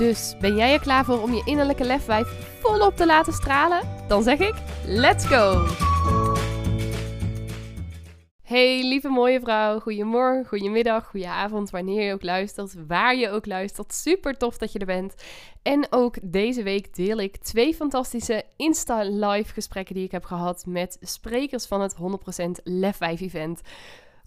Dus ben jij er klaar voor om je innerlijke lefwijf volop te laten stralen? Dan zeg ik: let's go! Hey lieve mooie vrouw, goedemorgen, goedemiddag, goedenavond, wanneer je ook luistert, waar je ook luistert. Super tof dat je er bent. En ook deze week deel ik twee fantastische Insta-live gesprekken die ik heb gehad met sprekers van het 100% Lefwijf event.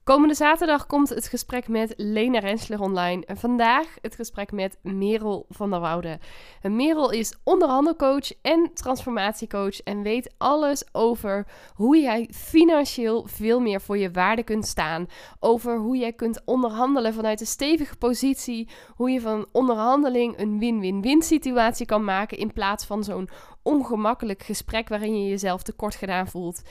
Komende zaterdag komt het gesprek met Lena Rensler online. En vandaag het gesprek met Merel van der Woude. Merel is onderhandelcoach en transformatiecoach. En weet alles over hoe jij financieel veel meer voor je waarde kunt staan. Over hoe jij kunt onderhandelen vanuit een stevige positie. Hoe je van onderhandeling een win-win-win situatie kan maken. In plaats van zo'n ongemakkelijk gesprek waarin je jezelf tekort gedaan voelt.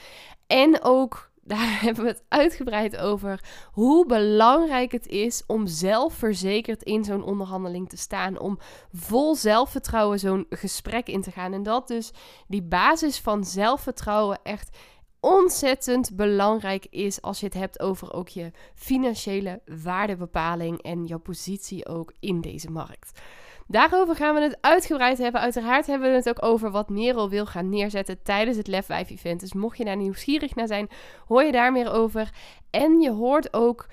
En ook daar hebben we het uitgebreid over hoe belangrijk het is om zelfverzekerd in zo'n onderhandeling te staan. Om vol zelfvertrouwen zo'n gesprek in te gaan. En dat dus die basis van zelfvertrouwen echt ontzettend belangrijk is als je het hebt over ook je financiële waardebepaling en jouw positie ook in deze markt. Daarover gaan we het uitgebreid hebben. Uiteraard hebben we het ook over wat Merel wil gaan neerzetten tijdens het Lef 5 event. Dus mocht je daar nieuwsgierig naar zijn, hoor je daar meer over. En je hoort ook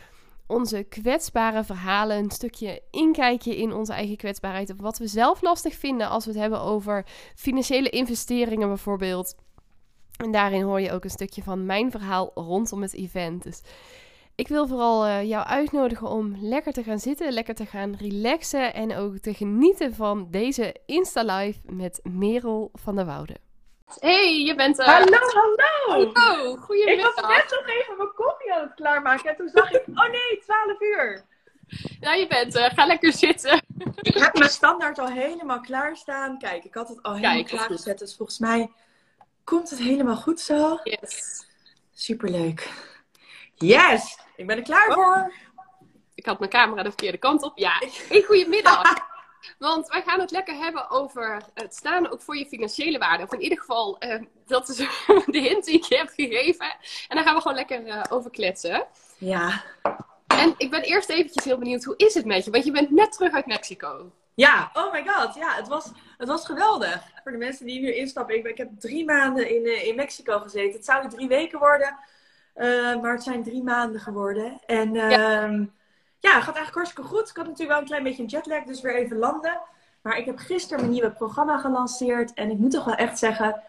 onze kwetsbare verhalen, een stukje inkijkje in onze eigen kwetsbaarheid. Of wat we zelf lastig vinden als we het hebben over financiële investeringen bijvoorbeeld. En daarin hoor je ook een stukje van mijn verhaal rondom het event. Dus ik wil vooral uh, jou uitnodigen om lekker te gaan zitten, lekker te gaan relaxen en ook te genieten van deze Insta-live met Merel van der Woude. Hey, je bent er. Hallo, hallo. Hallo, goedemiddag. Ik was net nog even mijn koffie aan het klaarmaken en toen zag ik, oh nee, 12 uur. Nou, je bent er. Ga lekker zitten. Ik heb mijn standaard al helemaal klaarstaan. Kijk, ik had het al helemaal klaargezet, dus volgens mij komt het helemaal goed zo. Yes. Superleuk. Yes! Ik ben er klaar oh. voor. Ik had mijn camera de verkeerde kant op. Ja, een goedemiddag. Want wij gaan het lekker hebben over het staan ook voor je financiële waarde. Of in ieder geval, uh, dat is de hint die ik je heb gegeven. En daar gaan we gewoon lekker uh, over kletsen. Ja. En ik ben eerst eventjes heel benieuwd, hoe is het met je? Want je bent net terug uit Mexico. Ja, oh my god. Ja, het was, het was geweldig. Voor de mensen die nu instappen. Ik, ik heb drie maanden in, uh, in Mexico gezeten. Het zouden drie weken worden. Uh, maar het zijn drie maanden geworden. En uh, ja. Ehm, ja, gaat eigenlijk hartstikke goed. Ik had natuurlijk wel een klein beetje een jetlag, dus weer even landen. Maar ik heb gisteren mijn nieuwe programma gelanceerd. En ik moet toch wel echt zeggen,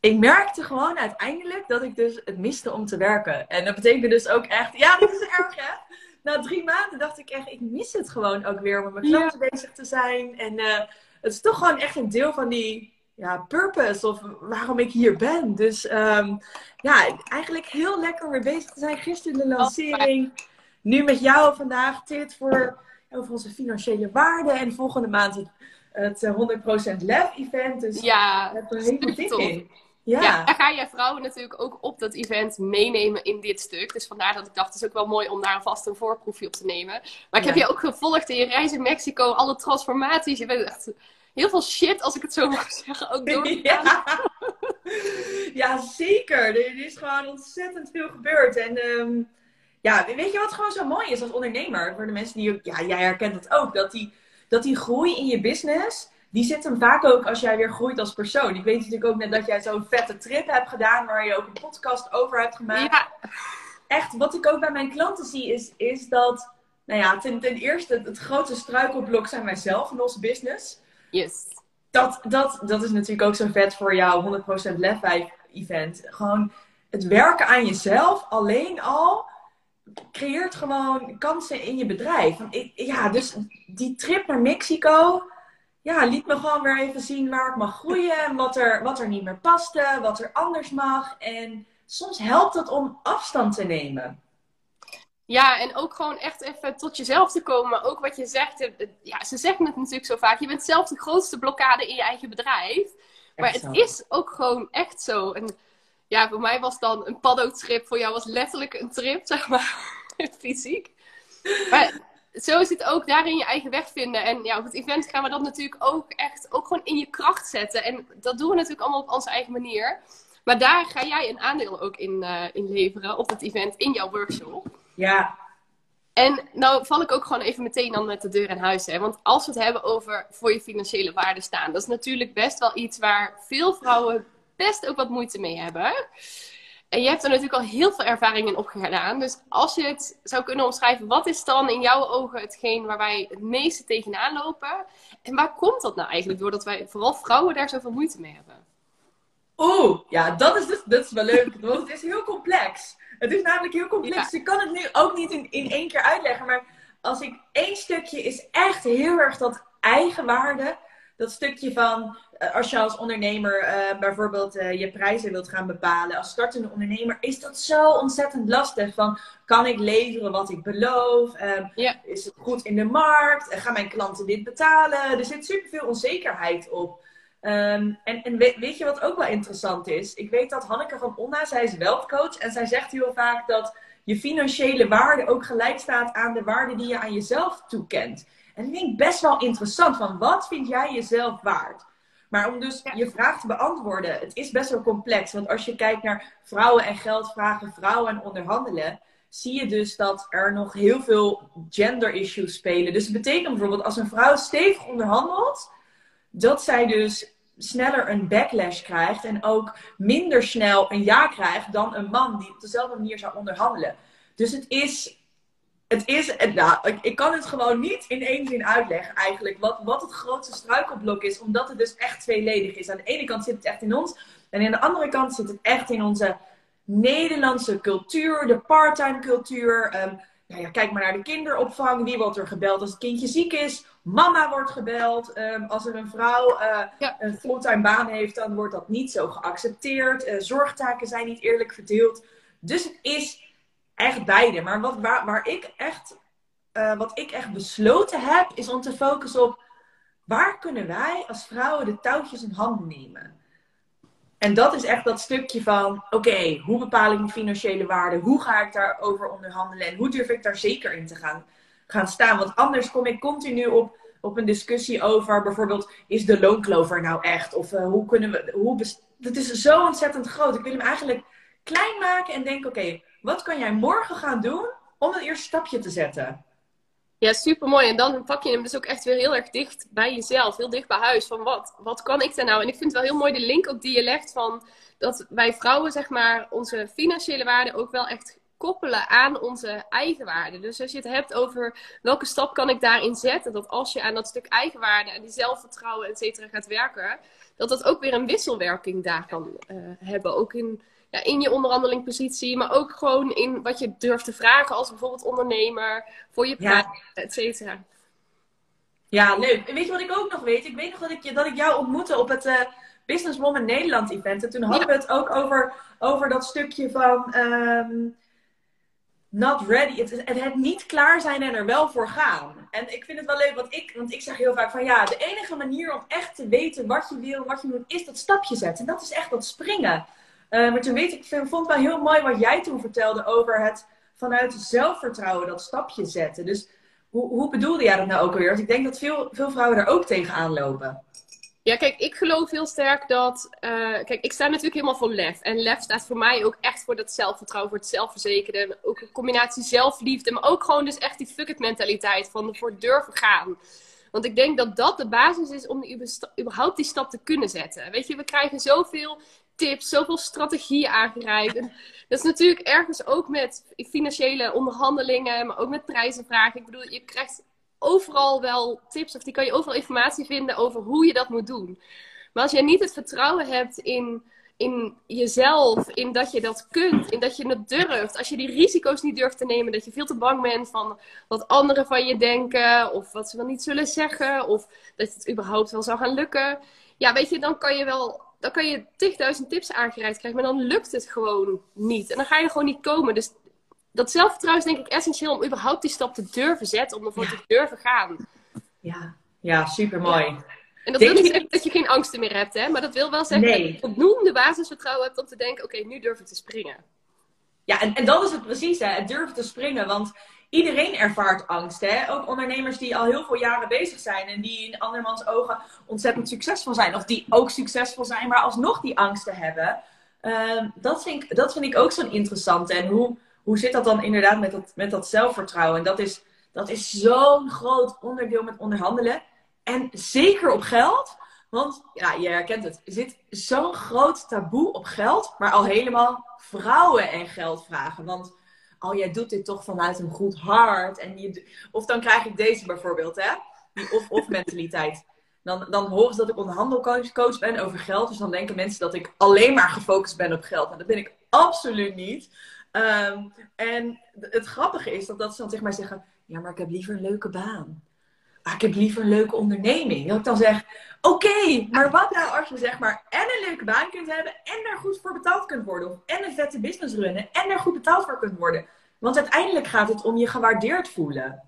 ik merkte gewoon uiteindelijk dat ik dus het miste om te werken. En dat betekent dus ook echt, ja, dat is erg hè. Na drie maanden dacht ik echt, ik mis het gewoon ook weer om met mijn klanten ja. bezig te zijn. En uh, het is toch gewoon echt een deel van die ja, purpose of waarom ik hier ben. Dus um, ja, eigenlijk heel lekker weer bezig te zijn. Gisteren de lancering. Nu met jou vandaag dit voor over onze financiële waarden. En volgende maand het, het 100% Lef event. Dus ja, heb er helemaal zin in. Ja. ja, daar ga jij vrouwen natuurlijk ook op dat event meenemen in dit stuk. Dus vandaar dat ik dacht, het is ook wel mooi om daar alvast een voorproefje op te nemen. Maar ik heb je ook gevolgd in je reis in Mexico, alle transformaties. Je bent echt heel veel shit, als ik het zo mag zeggen, ook door. Ja. ja, zeker. Er is gewoon ontzettend veel gebeurd. En um, ja, weet je wat gewoon zo mooi is als ondernemer? Voor de mensen die, ja, jij herkent het ook, dat die, dat die groei in je business, die zit hem vaak ook als jij weer groeit als persoon. Ik weet natuurlijk ook net dat jij zo'n vette trip hebt gedaan, waar je ook een podcast over hebt gemaakt. Ja. Echt, wat ik ook bij mijn klanten zie, is, is dat, nou ja, ten, ten eerste, het, het grootste struikelblok zijn wij zelf in onze business. Yes. Dat, dat, dat is natuurlijk ook zo vet voor jouw 100% Lef 5 event. Gewoon het werken aan jezelf alleen al creëert gewoon kansen in je bedrijf. Ja, dus die trip naar Mexico ja, liet me gewoon weer even zien waar ik mag groeien. Wat er, wat er niet meer paste, wat er anders mag. En soms helpt het om afstand te nemen. Ja, en ook gewoon echt even tot jezelf te komen. Ook wat je zegt. Ja, ze zeggen het natuurlijk zo vaak. Je bent zelf de grootste blokkade in je eigen bedrijf. Maar het is ook gewoon echt zo. En ja, voor mij was dan een paddo-trip. Voor jou was letterlijk een trip, zeg maar. Fysiek. Maar zo is het ook daarin je eigen weg vinden. En ja, op het event gaan we dat natuurlijk ook echt ook gewoon in je kracht zetten. En dat doen we natuurlijk allemaal op onze eigen manier. Maar daar ga jij een aandeel ook in, uh, in leveren op het event, in jouw workshop. Ja. En nou val ik ook gewoon even meteen dan met de deur in huis. Hè? Want als we het hebben over voor je financiële waarde staan, dat is natuurlijk best wel iets waar veel vrouwen best ook wat moeite mee hebben. En je hebt er natuurlijk al heel veel ervaring in opgedaan. Dus als je het zou kunnen omschrijven, wat is dan in jouw ogen hetgeen waar wij het meeste tegenaan lopen? En waar komt dat nou eigenlijk door dat wij, vooral vrouwen, daar zoveel moeite mee hebben? Oeh, ja, dat is, dus, dat is wel leuk. Want het is heel complex. Het is namelijk heel complex. Ik kan het nu ook niet in, in één keer uitleggen. Maar als ik één stukje is echt heel erg dat eigenwaarde. Dat stukje van eh, als je als ondernemer uh, bijvoorbeeld uh, je prijzen wilt gaan bepalen. Als startende ondernemer is dat zo ontzettend lastig. Van kan ik leveren wat ik beloof? Um, Is het goed in de markt? gaan mijn klanten dit betalen? Er zit superveel onzekerheid op. Um, en, en weet, weet, je wat ook wel interessant is? Ik weet dat Hanneke van Onna, zij is wealthcoach. En zij zegt heel vaak dat je financiële waarde ook gelijk staat aan de waarde die je aan jezelf toekent. En dat vind ik best wel interessant. Van wat vind jij jezelf waard? Maar om dus je vraag te beantwoorden, het is best wel complex. Want als je kijkt naar vrouwen en geld vragen, vrouwen en onderhandelen, zie je dus dat er nog heel veel gender issues spelen. Dus het betekent bijvoorbeeld als een vrouw stevig onderhandelt, dat zij dus sneller een backlash krijgt en ook minder snel een ja krijgt dan een man die op dezelfde manier zou onderhandelen. Dus het is, het is, nou, ik, kan het gewoon niet in één zin uitleggen eigenlijk, wat, wat het grootste struikelblok is, omdat het dus echt tweeledig is. Aan de ene kant zit het echt in ons en aan de andere kant zit het echt in onze Nederlandse cultuur, de parttime cultuur. Um, nou ja, kijk maar naar de kinderopvang. Wie wordt er gebeld als het kindje ziek is? Mama wordt gebeld. Ehm, als er een vrouw uh, een fulltime baan heeft, dan wordt dat niet zo geaccepteerd. Uh, zorgtaken zijn niet eerlijk verdeeld. Dus het is echt beide. Maar wat, waar, waar ik echt, uh, wat ik echt besloten heb, is om te focussen op waar kunnen wij als vrouwen de touwtjes in handen nemen? En dat is echt dat stukje van, oké, hoe bepaal ik mijn financiële waarde? Hoe ga ik daarover onderhandelen? En hoe durf ik daar zeker in te gaan, gaan staan? Want anders kom ik continu op, op een discussie over, bijvoorbeeld, is de loonkloof er nou echt? Of uh, hoe kunnen we, hoe dat is zo ontzettend groot. Ik wil hem eigenlijk klein maken en denken, oké, wat kan jij morgen gaan doen om dat eerste stapje te zetten? Ja, super mooi. En dan pak je hem dus ook echt weer heel erg dicht bij jezelf, heel dicht bij huis. Van wat, wat kan ik daar nou? En ik vind het wel heel mooi de link ook die je legt van dat wij vrouwen, zeg maar, onze financiële waarde ook wel echt koppelen aan onze eigen waarde. Dus als je het hebt over welke stap kan ik daarin zetten, dat als je aan dat stuk eigenwaarde en die zelfvertrouwen, et cetera, gaat werken, dat dat ook weer een wisselwerking daar kan uh, hebben. Ook in ja, in je onderhandelingpositie, maar ook gewoon in wat je durft te vragen als bijvoorbeeld ondernemer, voor je ja. et cetera. Ja, leuk. En weet je wat ik ook nog weet? Ik weet nog dat ik, dat ik jou ontmoette op het uh, Business Woman Nederland event. En toen hadden we het ook over, over dat stukje van um, not ready. Het, het, niet klaar zijn en er wel voor gaan. En ik vind het wel leuk, want ik, want ik zeg heel vaak van ja, de enige manier om echt te weten wat je wil, wat je moet, is dat stapje zetten. En dat is echt dat springen. Uh, maar toen weet ik, vond het wel heel mooi wat jij toen vertelde over het vanuit zelfvertrouwen dat stapje zetten. Dus hoe, hoe bedoelde jij dat nou ook alweer? Want ik denk dat veel, veel vrouwen daar ook tegenaan lopen. Ja, kijk, ik geloof heel sterk dat. Uh, kijk, ik sta natuurlijk helemaal voor lef. En lef staat voor mij ook echt voor dat zelfvertrouwen, voor het zelfverzekerde. Ook een combinatie zelfliefde, maar ook gewoon dus echt die fuck it mentaliteit van voor durven gaan. Want ik denk dat dat de basis is om überhaupt die stap te kunnen zetten. Weet je, we krijgen zoveel tips, zoveel strategieën aangereikt. dat is natuurlijk ergens ook met financiële onderhandelingen, maar ook met prijzenvragen. Ik bedoel, je krijgt overal wel tips of die kan je overal informatie vinden over hoe je dat moet doen. Maar als jij niet het vertrouwen hebt in, in jezelf, in dat je dat kunt, in dat je het durft, als je die risico's niet durft te nemen, dat je veel te bang bent van wat anderen van je denken, of wat ze wel niet zullen zeggen, of dat het überhaupt wel zou gaan lukken. Ja, weet je, dan kan je wel dan kan je tigduizend tips aangereikt krijgen, maar dan lukt het gewoon niet. En dan ga je gewoon niet komen. Dus dat zelfvertrouwen is denk ik essentieel om überhaupt die stap te durven zetten, om ervoor te durven gaan. Ja, ja super mooi. En dat wil niet zeggen dat je geen angsten meer hebt, hè? maar dat wil wel zeggen dat je voldoende basisvertrouwen hebt om te denken: oké, nu durf ik te springen. Ja, en, en dat is het precies, hè? het durven te springen. Want iedereen ervaart angst. Hè? Ook ondernemers die al heel veel jaren bezig zijn en die in andermans ogen ontzettend succesvol zijn. Of die ook succesvol zijn, maar alsnog die angsten hebben. Ehm, dat, vind ik, dat vind ik ook zo'n interessant. En hoe, hoe zit dat dan inderdaad met dat, met dat zelfvertrouwen? En dat is, dat is zo'n groot onderdeel met onderhandelen. En zeker op geld. Want ja, je herkent het. Er zit zo'n groot taboe op geld. Maar al helemaal vrouwen en geld vragen. Want oh, jij doet dit toch vanuit een goed hart. En of dan krijg ik deze bijvoorbeeld, hè? Die of-of mentaliteit. Dan, dan horen ze dat ik onderhandelcoach ben over geld. Dus dan denken mensen dat ik alleen maar gefocust ben op geld. Maar dat ben ik absoluut niet. Ehm, en het grappige is dat, dat ze dan zeggen: Ja, maar ik heb liever een leuke baan. Ah, ik heb liever een leuke onderneming. Dat ik dan zeg: Oké, maar wat nou als je zeg maar en een leuke baan kunt hebben en daar goed voor betaald kunt worden? Of en een vette business runnen en daar goed betaald voor kunt worden? Want uiteindelijk gaat het om je gewaardeerd voelen.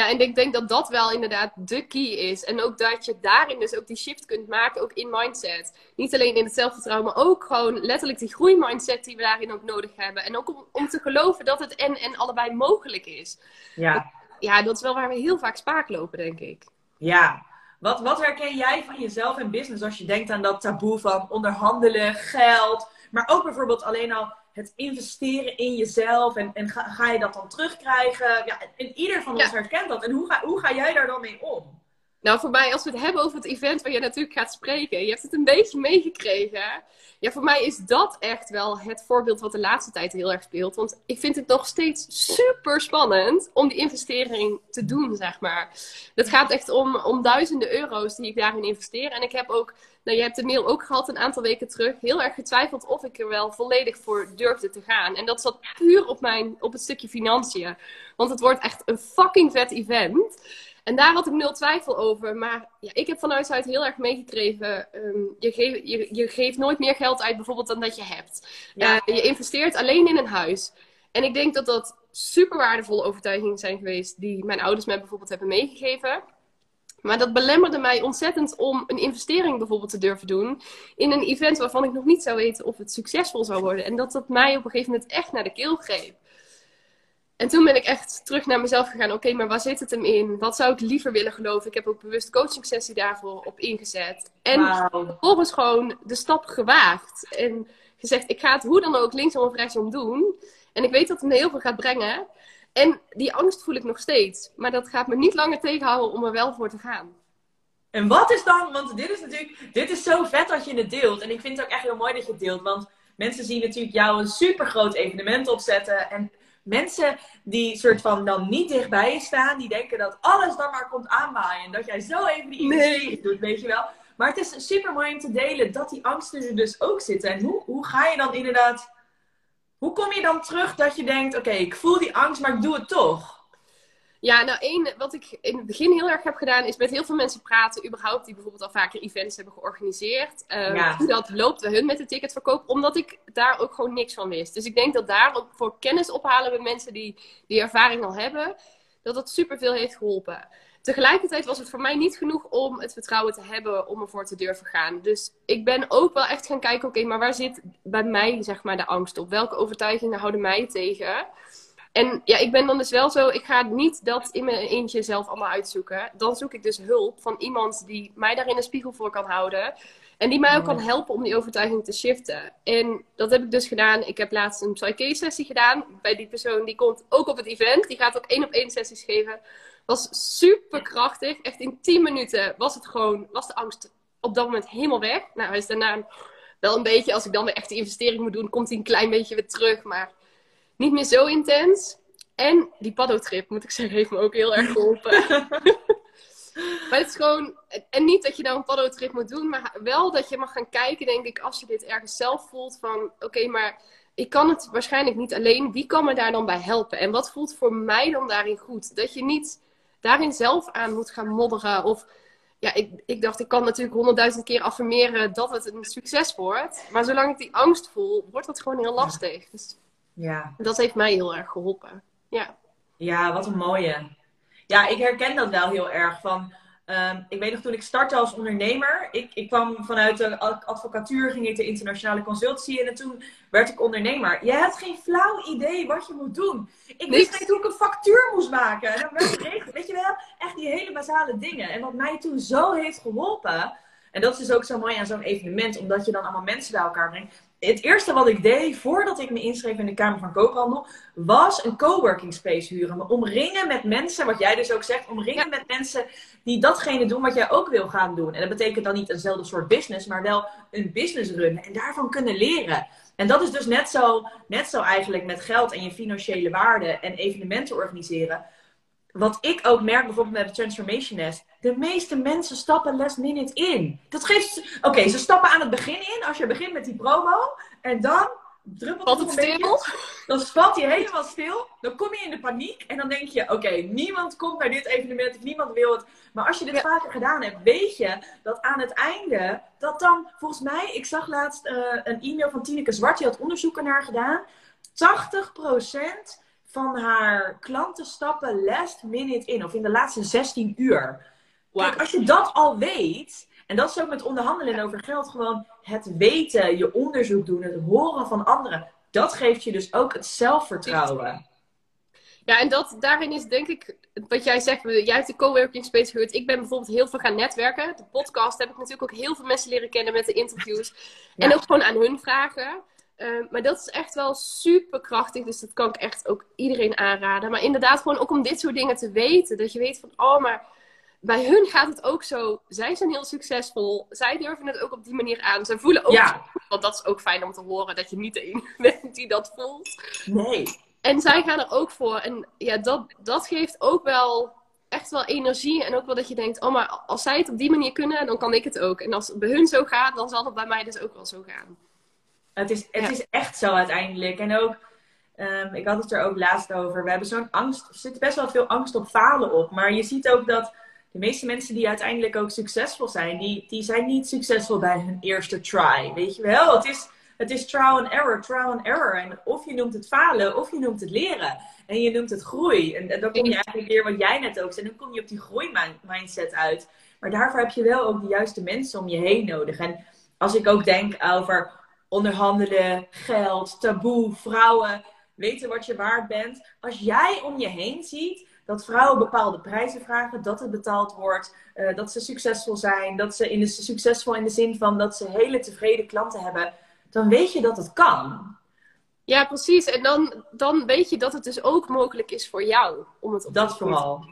Ja, en ik denk dat dat wel inderdaad de key is. En ook dat je daarin dus ook die shift kunt maken, ook in mindset. Niet alleen in het zelfvertrouwen, maar ook gewoon letterlijk die groeimindset die we daarin ook nodig hebben. En ook om, om te geloven dat het en en allebei mogelijk is. Ja. Ja, dat is wel waar we heel vaak spaak lopen, denk ik. Ja. Wat, wat herken jij van jezelf en business als je denkt aan dat taboe van onderhandelen, geld, maar ook bijvoorbeeld alleen al het investeren in jezelf en, en ga, ga je dat dan terugkrijgen? Ja, en ieder van ons herkent dat. En hoe ga, hoe ga jij daar dan mee om? Nou, voor mij, als we het hebben over het event waar je natuurlijk gaat spreken, je hebt het een beetje meegekregen. Ja, voor mij is dat echt wel het voorbeeld wat de laatste tijd heel erg speelt. Want ik vind het nog steeds super spannend om die investering te doen, zeg maar. Het gaat echt om, om duizenden euro's die ik daarin investeer. En ik heb ook, nou, je hebt de mail ook gehad een aantal weken terug, heel erg getwijfeld of ik er wel volledig voor durfde te gaan. En dat zat puur op, mijn, op het stukje financiën. Want het wordt echt een fucking vet event. En daar had ik nul twijfel over. Maar ja, ik heb vanuit uit heel erg meegekregen. Ehm, je, geeft, je, je, geeft nooit meer geld uit bijvoorbeeld dan dat je hebt. Ja. Uh, je investeert alleen in een huis. En ik denk dat dat super waardevolle overtuigingen zijn geweest. Die mijn ouders mij bijvoorbeeld hebben meegegeven. Maar dat belemmerde mij ontzettend om een investering bijvoorbeeld te durven doen. In een event waarvan ik nog niet zou weten of het succesvol zou worden. En dat dat mij op een gegeven moment echt naar de keel greep. En toen ben ik echt terug naar mezelf gegaan. Oké, maar waar zit het hem in? Wat zou ik liever willen geloven? Ik heb ook bewust coaching sessie daarvoor op ingezet. En wow. vervolgens gewoon de stap gewaagd. En gezegd, ik ga het hoe dan ook linksom of rechtsom doen. En ik weet dat het me heel veel gaat brengen. En die angst voel ik nog steeds. Maar dat gaat me niet langer tegenhouden om er wel voor te gaan. En wat is dan, want dit is natuurlijk, dit is zo vet dat je het deelt. En ik vind het ook echt heel mooi dat je het deelt. Want mensen zien natuurlijk jou een super groot evenement opzetten. En mensen die soort van dan niet dichtbij je staan, die denken dat alles dan maar komt aanwaaien. En dat jij zo even die investering doet, weet je wel. Maar het is super mooi om te delen dat die angsten er dus ook zitten. En hoe, hoe ga je dan inderdaad. Hoe kom je dan terug dat je denkt: oké, ik voel die angst, maar ik doe het toch? Ja, nou één, wat ik in het begin heel erg heb gedaan, is met heel veel mensen praten, überhaupt, die bijvoorbeeld al vaker events hebben georganiseerd. Um, Hoe dat loopt bij hun met de ticketverkoop, omdat ik daar ook gewoon niks van wist. Dus ik denk dat daar ook voor kennis ophalen bij mensen die die ervaring al hebben, dat dat superveel heeft geholpen. Tegelijkertijd was het voor mij niet genoeg om het vertrouwen te hebben om ervoor te durven gaan. Dus ik ben ook wel echt gaan kijken, oké, maar waar zit bij mij zeg maar de angst op? Welke overtuigingen houden mij tegen? En ja, ik ben dan dus wel zo, ik ga niet dat in mijn eentje zelf allemaal uitzoeken. Dan zoek ik dus hulp van iemand die mij daarin een spiegel voor kan houden. En die mij ook kan helpen om die overtuiging te shiften. En dat heb ik dus gedaan. Ik heb laatst een psyche-sessie gedaan. Bij die persoon, die komt ook op het event. Die gaat ook één op één sessies geven. Was super krachtig. Echt in 10 minuten was het gewoon, was de angst op dat moment helemaal weg. Nou, hij is daarna wel een beetje, als ik dan weer echt de investering moet doen, komt hij een klein beetje weer terug. Maar niet meer zo intens. En die paddotrip, moet ik zeggen, heeft me ook heel erg geholpen. maar het is gewoon... En niet dat je nou een paddotrip moet doen, maar wel dat je mag gaan kijken, denk ik, als je dit ergens zelf voelt van... Oké, maar ik kan het waarschijnlijk niet alleen. Wie kan me daar dan bij helpen? En wat voelt voor mij dan daarin goed? Dat je niet daarin zelf aan moet gaan modderen of ja, ik, ik dacht, ik kan natuurlijk honderdduizend keer affirmeren dat het een succes wordt. Maar zolang ik die angst voel, wordt dat gewoon heel lastig. Dus Ja. Dat heeft mij heel erg geholpen. Ja. Ja, wat een mooie. Ja, ik herken dat wel heel erg. Van, ehm, ik weet nog toen ik startte als ondernemer. Ik, ik kwam vanuit de advocatuur, ging ik de internationale consultancy in en toen werd ik ondernemer. Je hebt geen flauw idee wat je moet doen. Ik wist niet hoe ik een factuur moest maken. En dan werd. Weet je wel, echt die hele basale dingen. En wat mij toen zo heeft geholpen. En dat is dus ook zo mooi aan zo'n evenement, omdat je dan allemaal mensen bij elkaar brengt het eerste wat ik deed voordat ik me inschreef in de Kamer van Koophandel, was een coworking space huren. Me omringen met mensen, wat jij dus ook zegt, omringen met mensen die datgene doen wat jij ook wil gaan doen. En dat betekent dan niet eenzelfde soort business, maar wel een business runnen en daarvan kunnen leren. En dat is dus net zo, net zo eigenlijk met geld en je financiële waarde en evenementen organiseren wat ik ook merk bijvoorbeeld met de Transformation Nest. De meeste mensen stappen last minute in. Dat geeft. Oké, ze stappen aan het begin in. Als je begint met die promo. En dan druppelt het, het stil. Beetje, dan valt je helemaal stil. Dan kom je in de paniek. En dan denk je: oké, niemand komt naar dit evenement. Of niemand wil het. Maar als je dit vaker gedaan hebt, weet je dat aan het einde. Dat dan, volgens mij, ik zag laatst uh, een e-mail van Tineke Zwart. Die had onderzoeken naar gedaan. 80% van haar klanten stappen last minute in. Of in de laatste 16 uur. Kijk, als je dat al weet. En dat is ook met onderhandelen over geld. Gewoon het weten, je onderzoek doen, het horen van anderen. Dat geeft je dus ook het zelfvertrouwen. Ja, en dat, daarin is denk ik, wat jij zegt, jij hebt de coworking space gehoord. Ik ben bijvoorbeeld heel veel gaan netwerken. De podcast heb ik natuurlijk ook heel veel mensen leren kennen met de interviews. En ook gewoon aan hun vragen. Ehm, maar dat is echt wel super krachtig. Dus dat kan ik echt ook iedereen aanraden. Maar inderdaad, gewoon ook om dit soort dingen te weten. Dat je weet van, oh, maar bij hun gaat het ook zo. Zij zijn heel succesvol. Zij durven het ook op die manier aan. Ze voelen ook. Ja. Want dat is ook fijn om te horen dat je niet de enige bent die dat voelt. Nee. En zij gaan er ook voor. En ja, dat, dat geeft ook wel echt wel energie. En ook wel dat je denkt, oh, maar als zij het op die manier kunnen, dan kan ik het ook. En als het bij hun zo gaat, dan zal het bij mij dus ook wel zo gaan. Het is, het is echt zo uiteindelijk. En ook, um, ik had het er ook laatst over. We hebben zo'n angst, er zit best wel veel angst op falen op. Maar je ziet ook dat de meeste mensen die uiteindelijk ook succesvol zijn, die, die zijn niet succesvol bij hun eerste try. Weet je wel? Het is, het is trial and error, trial and error. En of je noemt het falen, of je noemt het leren. En je noemt het groei. En, en dan kom je eigenlijk weer wat jij net ook zei. Dan kom je op die groeimindset uit. Maar daarvoor heb je wel ook de juiste mensen om je heen nodig. En als ik ook denk over onderhandelen, geld, taboe, vrouwen, weten wat je waard bent. Als jij om je heen ziet dat vrouwen bepaalde prijzen vragen, dat het betaald wordt, uh, dat ze succesvol zijn, dat ze in de, succesvol in de zin van dat ze hele tevreden klanten hebben, dan weet je dat het kan. Ja, precies. En dan, dan weet je dat het dus ook mogelijk is voor jou om het op Dat vooral.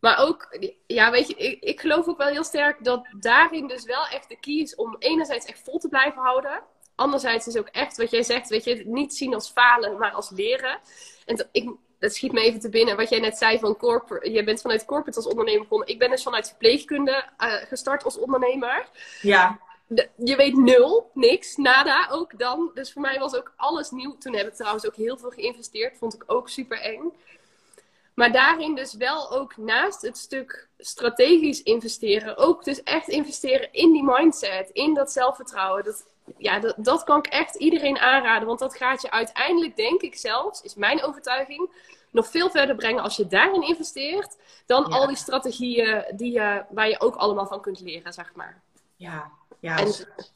Maar ook, ja, weet je, ik, ik geloof ook wel heel sterk dat daarin dus wel echt de key is om enerzijds echt vol te blijven houden anderzijds is ook echt wat jij zegt, weet je, niet zien als falen, maar als leren. En ik, dat schiet me even te binnen wat jij net zei van corporate. Je bent vanuit corporate als ondernemer begonnen. Ik ben dus vanuit verpleegkunde uh, gestart als ondernemer. Ja. je weet nul, niks, nada ook dan. Dus voor mij was ook alles nieuw. Toen heb ik trouwens ook heel veel geïnvesteerd. Vond ik ook super eng. Maar daarin dus wel ook naast het stuk strategisch investeren, ook dus echt investeren in die mindset, in dat zelfvertrouwen. Dat, ja, dat, dat kan ik echt iedereen aanraden. Want dat gaat je uiteindelijk, denk ik zelfs, is mijn overtuiging, nog veel verder brengen als je daarin investeert. Dan al die strategieën die, je waar je ook allemaal van kunt leren, zeg maar. Ja, ja, en...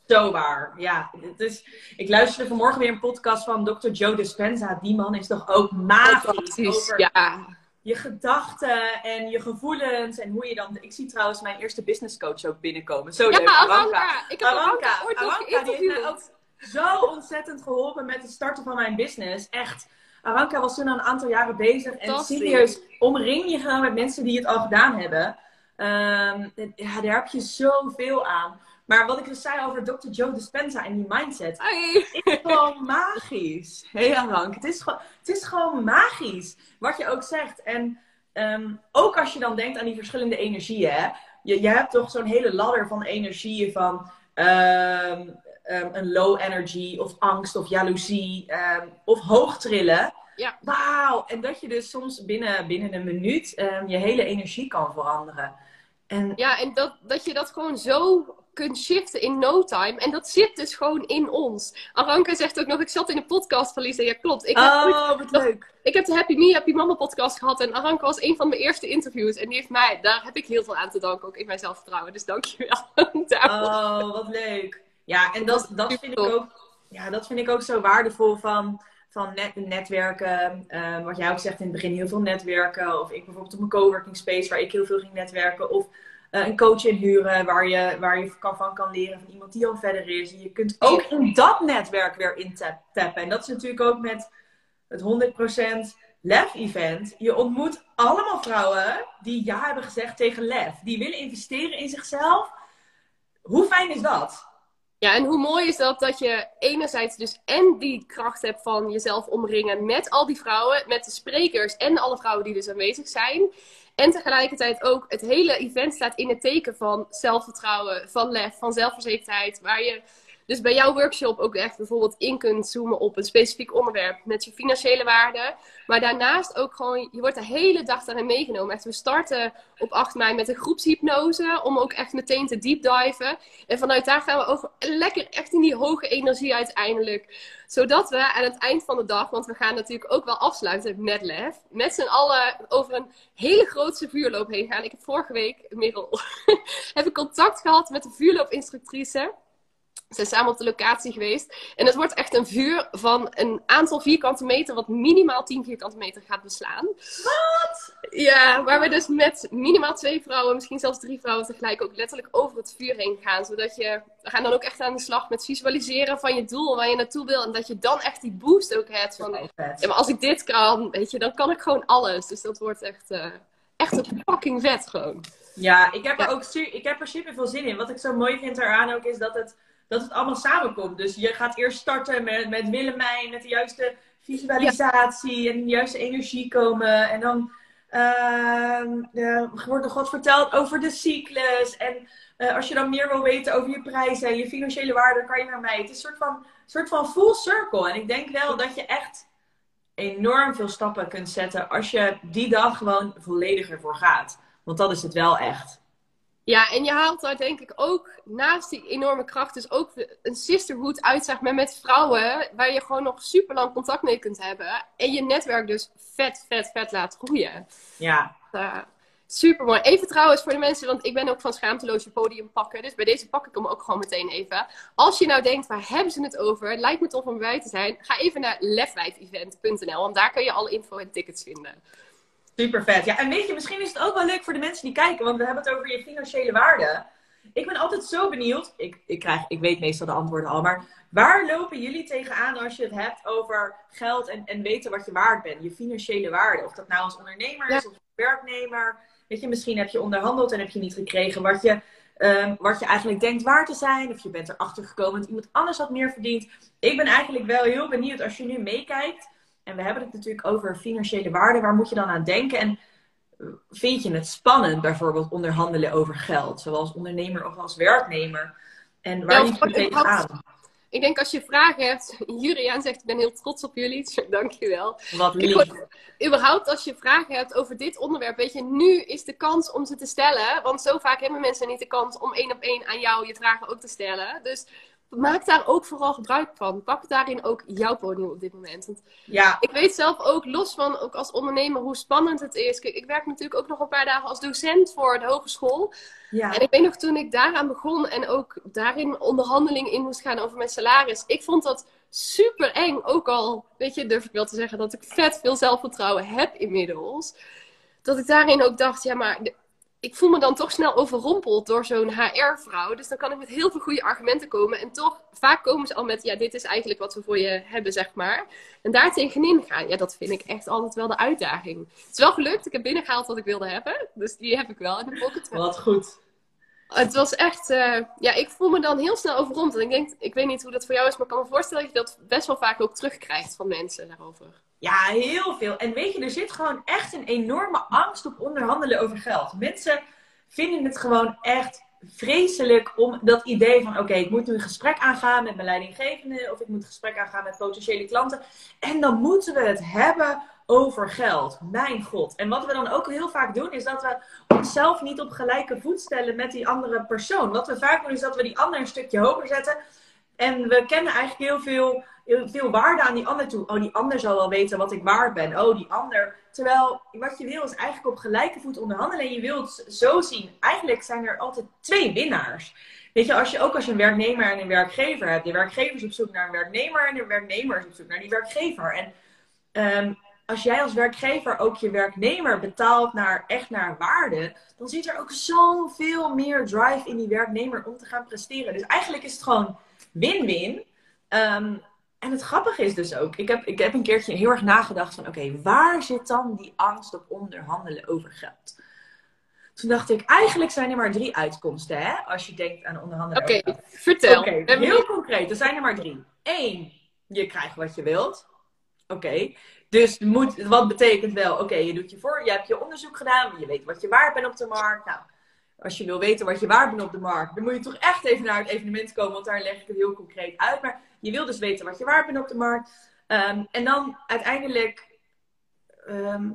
zo waar. Ja, dus ik luisterde vanmorgen weer een podcast van Dr. Joe Dispenza. Die man is toch ook magisch. Over... Ja je gedachten en je gevoelens en hoe je dan... Ik zie trouwens mijn eerste business coach ook binnenkomen. Zo ja, leuk, Aranka. Ik heb Aranka, Aranka, die heeft mij ook zo ontzettend geholpen met het starten van mijn business. Echt. Aranka was toen al een aantal jaren bezig. En serieus, omring je gewoon met mensen die het al gedaan hebben. Um, ja, daar heb je zoveel aan. Maar wat ik dus zei over Dr. Joe Dispenza en die mindset. Hey. Is gewoon magisch. Rank. Het is, gewoon, het is gewoon magisch. Wat je ook zegt. En ehm, ook als je dan denkt aan die verschillende energieën. Hè? Je, je hebt toch zo'n hele ladder van energieën van... Ehm, ehm, een low energy of angst of jaloezie of hoog trillen. Ja. Wauw! En dat je dus soms binnen, binnen een minuut je hele energie kan veranderen. En... Ja, en dat, dat je dat gewoon zo kunt shiften in no time. En dat zit dus gewoon in ons. Aranka zegt ook nog, ik zat in een podcast van Lisa. Ja, klopt. Ik oh, heb, wat leuk. Ik heb de Happy Me, Happy Mama podcast gehad. En Aranka was een van mijn eerste interviews. En die heeft mij, daar heb ik heel veel aan te danken, ook in mijn zelfvertrouwen. Dus dankjewel. oh, wat leuk. Ja, en dat, dat, vind ik ook, ja, dat vind ik ook zo waardevol van van net, netwerken. Uh, wat jij ook zegt in het begin, heel veel netwerken. Of ik bijvoorbeeld op een coworking space waar ik heel veel ging netwerken. Of uh, een coach inhuren waar je, waar je kan, van kan leren van iemand die al verder is. je kunt ook in dat netwerk weer intappen. En dat is natuurlijk ook met het 100% LEF event. Je ontmoet allemaal vrouwen die ja hebben gezegd tegen LEF. Die willen investeren in zichzelf. Hoe fijn is dat? Ja, en hoe mooi is dat dat je enerzijds dus en die kracht hebt van jezelf omringen met al die vrouwen, met de sprekers en alle vrouwen die dus aanwezig zijn. En tegelijkertijd ook het hele event staat in het teken van zelfvertrouwen, van lef, van zelfverzekerdheid. Waar je dus bij jouw workshop ook echt bijvoorbeeld in kunt zoomen op een specifiek onderwerp met je financiële waarde. Maar daarnaast ook gewoon, je wordt de hele dag daarin meegenomen. We starten op 8 mei met een groepshypnose om ook echt meteen te deep diven. En vanuit daar gaan we over lekker echt in die hoge energie uiteindelijk. Zodat we aan het eind van de dag, want we gaan natuurlijk ook wel afsluiten met LEF, met z'n allen over een hele grootse vuurloop heen gaan. Ik heb vorige week, Merel, heb ik contact gehad met de vuurloopinstructrice. Zijn samen op de locatie geweest. En het wordt echt een vuur van een aantal vierkante meter, wat minimaal 10 vierkante meter gaat beslaan. Wat? Ja, waar we dus met minimaal twee vrouwen, misschien zelfs drie vrouwen tegelijk ook letterlijk over het vuur heen gaan. Zodat je, we gaan dan ook echt aan de slag met visualiseren van je doel, waar je naartoe wil. En dat je dan echt die boost ook hebt van, ja, maar als ik dit kan, weet je, dan kan ik gewoon alles. Dus dat wordt echt, uh, echt een fucking vet gewoon. Ja, ik heb er ook ik heb er super veel zin in. Wat ik zo mooi vind eraan ook is dat het dat het allemaal samenkomt. Dus je gaat eerst starten met, met Willemijn, met de juiste visualisatie en de juiste energie komen. En dan uh, wordt nog wat verteld over de cyclus. En uh, als je dan meer wil weten over je prijzen en je financiële waarde, dan kan je naar mij. Het is een soort van, soort van full circle. En ik denk wel dat je echt enorm veel stappen kunt zetten als je die dag gewoon volledig ervoor gaat. Want dat is het wel echt. Ja, en je haalt daar denk ik ook naast die enorme kracht dus ook een sisterhood uit, zeg maar, met vrouwen waar je gewoon nog super lang contact mee kunt hebben. En je netwerk dus vet, vet, vet laat groeien. Ja. Uh, super mooi. Even trouwens voor de mensen, want ik ben ook van schaamteloos je podium pakken. Dus bij deze pak ik hem ook gewoon meteen even. Als je nou denkt, waar hebben ze het over? Het lijkt me tof om bij te zijn. Ga even naar lefwijfevent.nl, want daar kan je alle info en tickets vinden. Super vet. Ja, en weet je, misschien is het ook wel leuk voor de mensen die kijken, want we hebben het over je financiële waarde. Ik ben altijd zo benieuwd. Ik, ik, krijg, ik weet meestal de antwoorden al, maar waar lopen jullie tegenaan als je het hebt over geld en, en weten wat je waard bent? Je financiële waarde. Of dat nou als ondernemer is of als werknemer. Weet je, misschien heb je onderhandeld en heb je niet gekregen wat je, um, wat je eigenlijk denkt waar te zijn. Of je bent erachter gekomen dat iemand anders had meer verdiend. Ik ben eigenlijk wel heel benieuwd als je nu meekijkt en we hebben het natuurlijk over financiële waarde. Waar moet je dan aan denken? En eh, vind je het spannend bijvoorbeeld onderhandelen over geld? Zoals ondernemer of als werknemer? En waar liep je tegenaan? Ik denk als je vragen hebt, Juriaan zegt ik ben heel trots op jullie, dankjewel. Wat lief. überhaupt als je vragen hebt over dit onderwerp, weet je, nu is de kans om ze te stellen. Want zo vaak hebben mensen niet de kans om één op één aan jou je vragen ook te stellen. Dus maak daar ook vooral gebruik van. Pak daarin ook jouw podium op dit moment. Want ja. Ik weet zelf ook, los van ook als ondernemer, hoe spannend het is. Kijk, ik werk natuurlijk ook nog een paar dagen als docent voor de hogeschool. Ja. En ik weet nog toen ik daaraan begon en ook daarin onderhandeling in moest gaan over mijn salaris. Ik vond dat super eng. Ook al, weet je, durf ik wel te zeggen dat ik vet veel zelfvertrouwen heb inmiddels. Dat ik daarin ook dacht, ja, maar ik voel me dan toch snel overrompeld door zo'n HR-vrouw. Dus dan kan ik met heel veel goede argumenten komen. En toch, vaak komen ze al met, ja, dit is eigenlijk wat we voor je hebben, zeg maar. En daar tegenin gaan, ja, dat vind ik echt altijd wel de uitdaging. Het is wel gelukt, ik heb binnengehaald wat ik wilde hebben. Dus die heb ik wel in de pocket. Wat goed. Het was echt, uh, ja, ik voel me dan heel snel overrompeld. Ik denk, ik weet niet hoe dat voor jou is, maar ik kan me voorstellen dat je dat best wel vaak ook terugkrijgt van mensen daarover. Ja, heel veel. En weet je, er zit gewoon echt een enorme angst op onderhandelen over geld. Mensen vinden het gewoon echt vreselijk om dat idee van: oké, ik moet nu een gesprek aangaan met mijn leidinggevende, of ik moet een gesprek aangaan met potentiële klanten. En dan moeten we het hebben over geld. Mijn god. En wat we dan ook heel vaak doen, is dat we onszelf niet op gelijke voet stellen met die andere persoon. Wat we vaak doen, is dat we die ander een stukje hoger zetten. En we kennen eigenlijk heel veel, veel waarde aan die ander toe. Oh, die ander zal wel weten wat ik waard ben. Oh, die ander. Terwijl wat je wil is eigenlijk op gelijke voet onderhandelen. En je wilt zo zien. Eigenlijk zijn er altijd twee winnaars. Weet je, als je ook als je een werknemer en een werkgever hebt. De werkgever is op zoek naar een werknemer en de werknemer is op zoek naar die werkgever. En ehm, als jij als werkgever ook je werknemer betaalt naar, echt naar waarde, dan zit er ook zoveel meer drive in die werknemer om te gaan presteren. Dus eigenlijk is het gewoon win-win. Ehm, en het grappige is dus ook, ik heb, ik heb een keertje heel erg nagedacht van, oké, waar zit dan die angst op onderhandelen over geld? Toen dacht ik, eigenlijk zijn er maar drie uitkomsten, hè? Als je denkt aan onderhandelen. Oké, vertel. Oké, heel concreet. Er zijn er maar drie. Eén, je krijgt wat je wilt. Oké. Dus moet, wat betekent wel, oké, je doet je voor, je hebt je onderzoek gedaan, je weet wat je waard bent op de markt. Nou, als je wil weten wat je waard bent op de markt, dan moet je toch echt even naar het evenement komen, want daar leg ik het heel concreet uit. Maar je wil dus weten wat je waard bent op de markt. Ehm, en dan uiteindelijk, ehm,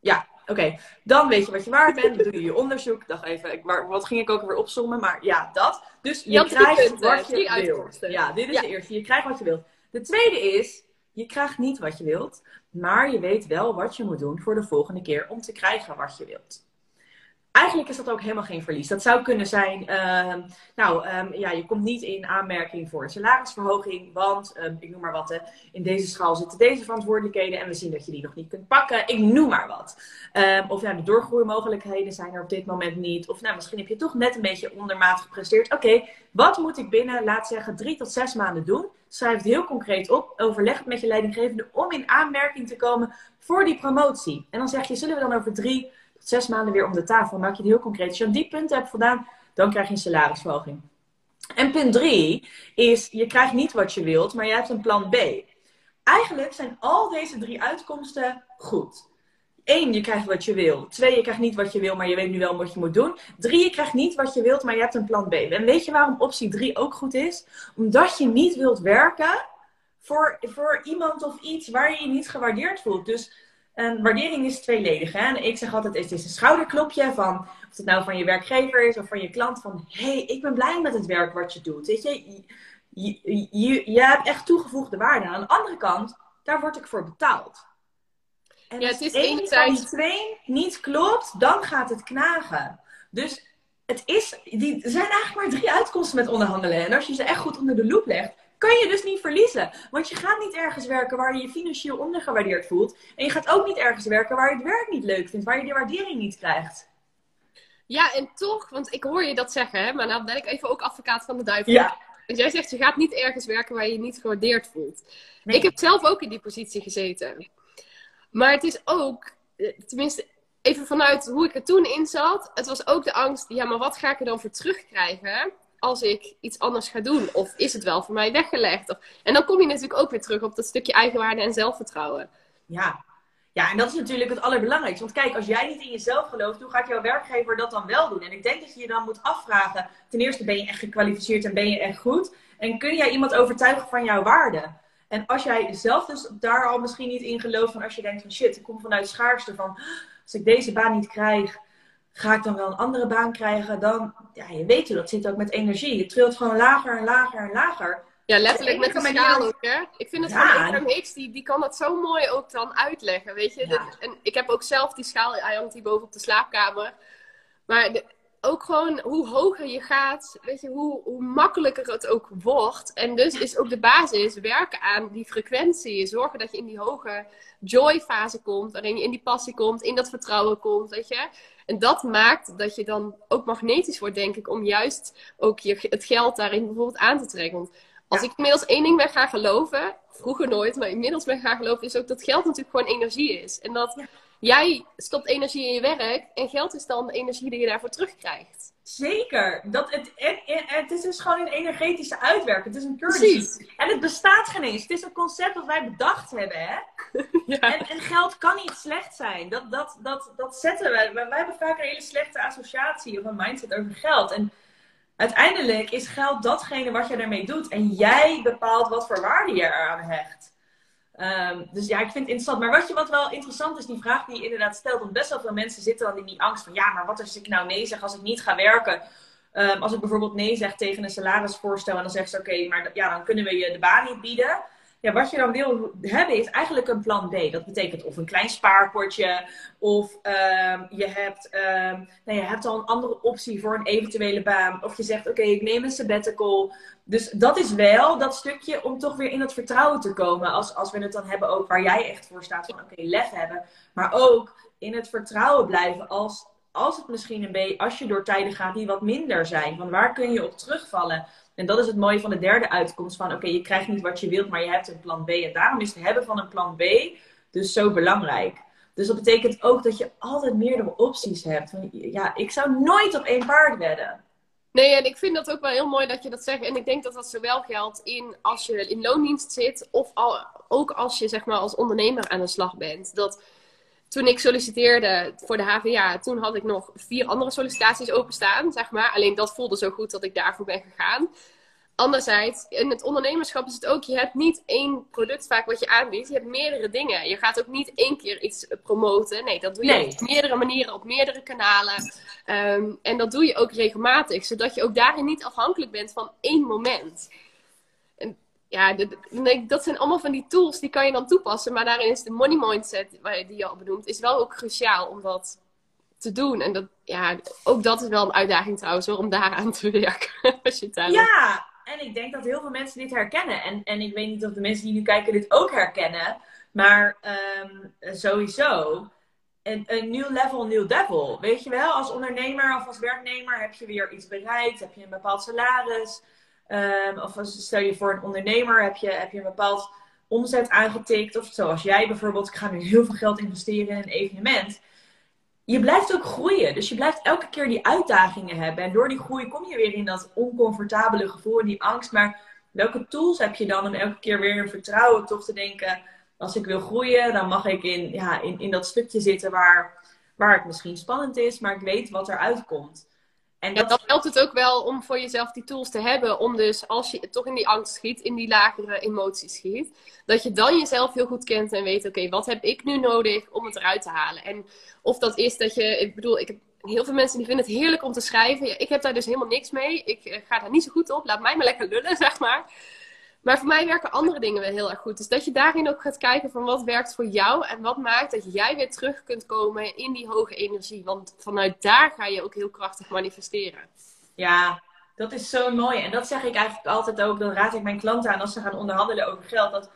ja, oké, dan weet je wat je waard bent, dan doe je je onderzoek. Dacht even, ik, wat ging ik ook weer opzommen? Maar ja, dat. Dus je, krijgt wat je wilt. Ja, dit is de eerste. Je krijgt wat je wilt. De tweede is, je krijgt niet wat je wilt, maar je weet wel wat je moet doen voor de volgende keer om te krijgen wat je wilt eigenlijk is dat ook helemaal geen verlies. Dat zou kunnen zijn, uh, nou um, ja, je komt niet in aanmerking voor een salarisverhoging, want um, ik noem maar wat, in deze schaal zitten deze verantwoordelijkheden en we zien dat je die nog niet kunt pakken. Ik noem maar wat. Of ja, de doorgroeimogelijkheden zijn er op dit moment niet. Of nou, misschien heb je toch net een beetje ondermaat gepresteerd. Oké, wat moet ik binnen, laat zeggen, drie tot zes maanden doen? Schrijf het heel concreet op. Overleg het met je leidinggevende om in aanmerking te komen voor die promotie. En dan zeg je, zullen we dan over drie zes maanden weer om de tafel. Maak je het heel concreet. Als je aan die punten hebt voldaan, dan krijg je een salarisverhoging. En punt drie is, je krijgt niet wat je wilt, maar je hebt een plan B. Eigenlijk zijn al deze drie uitkomsten goed. Eén, je krijgt wat je wil. Twee, je krijgt niet wat je wil, maar je weet nu wel wat je moet doen. Drie, je krijgt niet wat je wilt, maar je hebt een plan B. En weet je waarom optie drie ook goed is? Omdat je niet wilt werken voor, voor iemand of iets waar je je niet gewaardeerd voelt. Dus en waardering is tweeledig. Hè? En ik zeg altijd, het is een schouderklopje van, of het nou van je werkgever is of van je klant, van hé, hey, ik ben blij met het werk wat je doet. Weet je, je, je, je, hebt echt toegevoegde waarde. Aan de andere kant, daar word ik voor betaald. En ja, als het is één van die twee niet klopt, dan gaat het knagen. Dus het is, die, er zijn eigenlijk maar drie uitkomsten met onderhandelen. En als je ze echt goed onder de loep legt, kan je dus niet verliezen. Want je gaat niet ergens werken waar je je financieel ondergewaardeerd voelt. En je gaat ook niet ergens werken waar je het werk niet leuk vindt, waar je de waardering niet krijgt. Ja, en toch, want ik hoor je dat zeggen, hè, maar nou ben ik even ook advocaat van de duivel. Ja. Dus jij zegt, je gaat niet ergens werken waar je je niet gewaardeerd voelt. Ik heb zelf ook in die positie gezeten. Maar het is ook, eh, tenminste, even vanuit hoe ik er toen in zat, het was ook de angst, ja, maar wat ga ik er dan voor terugkrijgen? Als ik iets anders ga doen? Of is het wel voor mij weggelegd? Of... En dan kom je natuurlijk ook weer terug op dat stukje eigenwaarde en zelfvertrouwen. Ja. ja, en dat is natuurlijk het allerbelangrijkste. Want kijk, als jij niet in jezelf gelooft, hoe gaat jouw werkgever dat dan wel doen? En ik denk dat je je dan moet afvragen: ten eerste, ben je echt gekwalificeerd en ben je echt goed? En kun jij iemand overtuigen van jouw waarde? En als jij zelf dus daar al misschien niet in gelooft, van als je denkt van shit, ik kom vanuit schaarste, van als ik deze baan niet krijg, ga ik dan wel een andere baan krijgen? Dan, ja, je weet hoe dat zit ook met energie. Je trilt gewoon lager en lager en lager. Ja, letterlijk met de schaal ook, hè? Ik vind het ja. van Hicks, die, die kan dat zo mooi ook dan uitleggen, weet je? en ik heb ook zelf die schaal, hij hangt die boven op de slaapkamer. Maar de, ook gewoon hoe hoger je gaat, weet je, hoe, hoe makkelijker het ook wordt. En dus is ook de basis werken aan die frequentie. Zorgen dat je in die hoge joy-fase komt, waarin je in die passie komt, in dat vertrouwen komt, weet je. En dat maakt dat je dan ook magnetisch wordt, denk ik, om juist ook je, het geld daarin bijvoorbeeld aan te trekken. Want als ik inmiddels één ding ben gaan geloven, vroeger nooit, maar inmiddels ben gaan geloven, is ook dat geld natuurlijk gewoon energie is. En dat jij stopt energie in je werk en geld is dan de energie die je daarvoor terugkrijgt. Zeker. Dat het, het, is dus gewoon een energetische uitwerking. Het is een currency. En het bestaat geen eens. Het is een concept dat wij bedacht hebben. Hè? Ja. En, en, geld kan niet slecht zijn. Dat, dat, dat, dat zetten we. Wij, wij hebben vaak een hele slechte associatie of een mindset over geld. En uiteindelijk is geld datgene wat je ermee doet. En jij bepaalt wat voor waarde je eraan hecht. Ehm, dus ja, ik vind het interessant. Maar wat, je, wat wel interessant is, die vraag die je inderdaad stelt, want best wel veel mensen zitten dan in die angst van, ja, maar wat als ik nou nee zeg als ik niet ga werken? Ehm, als ik bijvoorbeeld nee zeg tegen een salarisvoorstel en dan zegt ze, oké, maar ja, dan kunnen we je de baan niet bieden. Ja, wat je dan wil hebben is eigenlijk een plan B. Dat betekent of een klein spaarpotje, of um, je, hebt, nou, je hebt al een andere optie voor een eventuele baan. Of je zegt, oké, ik neem een sabbatical. Dus dat is wel dat stukje om toch weer in het vertrouwen te komen. Als, als we het dan hebben ook waar jij echt voor staat van oké, lef hebben. Maar ook in het vertrouwen blijven als, als het misschien een beetje, als je door tijden gaat die wat minder zijn. Van waar kun je op terugvallen? En dat is het mooie van de derde uitkomst van oké, je krijgt niet wat je wilt, maar je hebt een plan B. En daarom is het hebben van een plan B dus zo belangrijk. Dus dat betekent ook dat je altijd meerdere opties hebt. Ja, ik zou nooit op één paard wedden. Nee, en ik vind dat ook wel heel mooi dat je dat zegt. En ik denk dat dat zowel geldt in als je in loondienst zit, of al, ook als je zeg maar als ondernemer aan de slag bent. Dat toen ik solliciteerde voor de HVA, toen had ik nog vier andere sollicitaties openstaan, zeg maar. Alleen dat voelde zo goed dat ik daarvoor ben gegaan. Anderzijds, in het ondernemerschap is het ook, je hebt niet één product vaak wat je aanbiedt. Je hebt meerdere dingen. Je gaat ook niet één keer iets promoten. Nee, dat doe je op meerdere manieren, op meerdere kanalen. Ehm, en dat doe je ook regelmatig, zodat je ook daarin niet afhankelijk bent van één moment. Ja, dat zijn allemaal van die tools die kan je dan toepassen. Maar daarin is de money mindset, die je al benoemt, is wel ook cruciaal om dat te doen. En dat, ja, ook dat is wel een uitdaging trouwens hoor, om daaraan te werken. Als je het ja, en ik denk dat heel veel mensen dit herkennen. En, en ik weet niet of de mensen die nu kijken dit ook herkennen. Maar um, sowieso. Een, een nieuw level, nieuw devil. Weet je wel, als ondernemer of als werknemer heb je weer iets bereikt. Heb je een bepaald salaris. Um, of stel je voor een ondernemer heb je, heb je een bepaald omzet aangetikt. Of zoals jij bijvoorbeeld, ik ga nu heel veel geld investeren in een evenement je blijft ook groeien. Dus je blijft elke keer die uitdagingen hebben. En door die groei kom je weer in dat oncomfortabele gevoel en die angst. Maar welke tools heb je dan om elke keer weer in vertrouwen toch te denken... als ik wil groeien, dan mag ik in, ja, in, in dat stukje zitten waar, waar het misschien spannend is... maar ik weet wat eruit komt. En dat... Ja, dan helpt het ook wel om voor jezelf die tools te hebben. Om dus als je toch in die angst schiet, in die lagere emoties schiet. Dat je dan jezelf heel goed kent en weet, oké, wat heb ik nu nodig om het eruit te halen? En of dat is dat je, ik bedoel, ik heb heel veel mensen die vinden het heerlijk om te schrijven. ik heb daar dus helemaal niks mee. Ik eh, ga daar niet zo goed op. Laat mij maar lekker lullen, zeg maar. Maar voor mij werken andere dingen wel heel erg goed. Dus dat je daarin ook gaat kijken van wat werkt voor jou en wat maakt dat jij weer terug kunt komen in die hoge energie. Want vanuit daar ga je ook heel krachtig manifesteren. Ja, dat is zo mooi. En dat zeg ik eigenlijk altijd ook. Dan raad ik mijn klanten aan als ze gaan onderhandelen over geld. Dat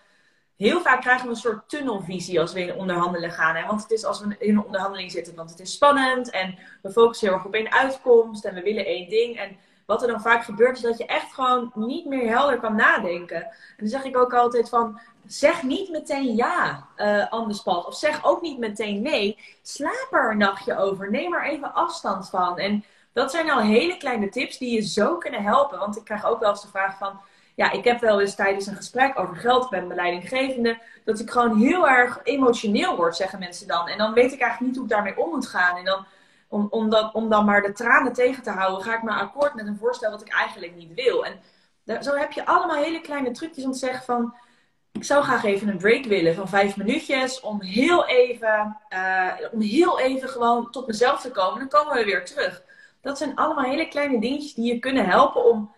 heel vaak krijgen we een soort tunnelvisie als we in onderhandelen gaan. Hè? Want het is als we in een onderhandeling zitten, want het is spannend en we focussen heel erg op één uitkomst en we willen één ding. En wat er dan vaak gebeurt, is dat je echt gewoon niet meer helder kan nadenken. En dan zeg ik ook altijd van, zeg niet meteen ja, uh, anders pad. Of zeg ook niet meteen nee. Slaap er een nachtje over. Neem er even afstand van. En dat zijn al hele kleine tips die je zo kunnen helpen. Want ik krijg ook wel eens de vraag van, ja, ik heb wel eens tijdens een gesprek over geld met mijn leidinggevende, dat ik gewoon heel erg emotioneel word, zeggen mensen dan. En dan weet ik eigenlijk niet hoe ik daarmee om moet gaan. En dan om, om, dat, om dan maar de tranen tegen te houden, ga ik maar akkoord met een voorstel wat ik eigenlijk niet wil. En zo heb je allemaal hele kleine trucjes om te zeggen van... Ik zou graag even een break willen van vijf minuutjes om heel even, uh, om heel even gewoon tot mezelf te komen. Dan komen we weer terug. Dat zijn allemaal hele kleine dingetjes die je kunnen helpen om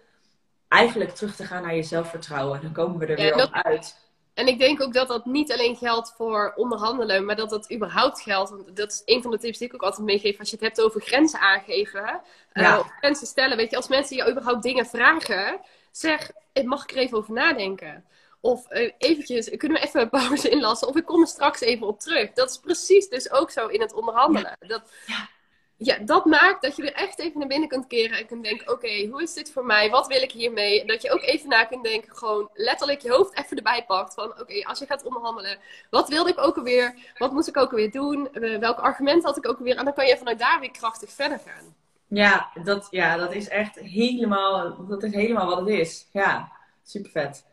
eigenlijk terug te gaan naar je zelfvertrouwen. Dan komen we er weer op uit. En ik denk ook dat dat niet alleen geldt voor onderhandelen, maar dat dat überhaupt geldt. Want dat is een van de tips die ik ook altijd meegeef als je het hebt over grenzen aangeven. Uh, grenzen stellen. Weet je, als mensen je überhaupt dingen vragen, zeg, mag ik er even over nadenken? Of uh, eventjes, kunnen we even een pauze inlassen? Of ik kom er straks even op terug. Dat is precies dus ook zo in het onderhandelen. Dat, ja ja, dat maakt dat je weer echt even naar binnen kunt keren en kunt denken: oké, hoe is dit voor mij? Wat wil ik hiermee? Dat je ook even na kunt denken, gewoon letterlijk je hoofd even erbij pakt. Van oké, als je gaat onderhandelen, wat wilde ik ook alweer? Wat moest ik ook alweer doen? Uh, welk argument had ik ook alweer? En dan kan je vanuit daar weer krachtig verder gaan. Ja, dat, ja, dat is echt helemaal, dat is helemaal wat het is. Ja, super vet.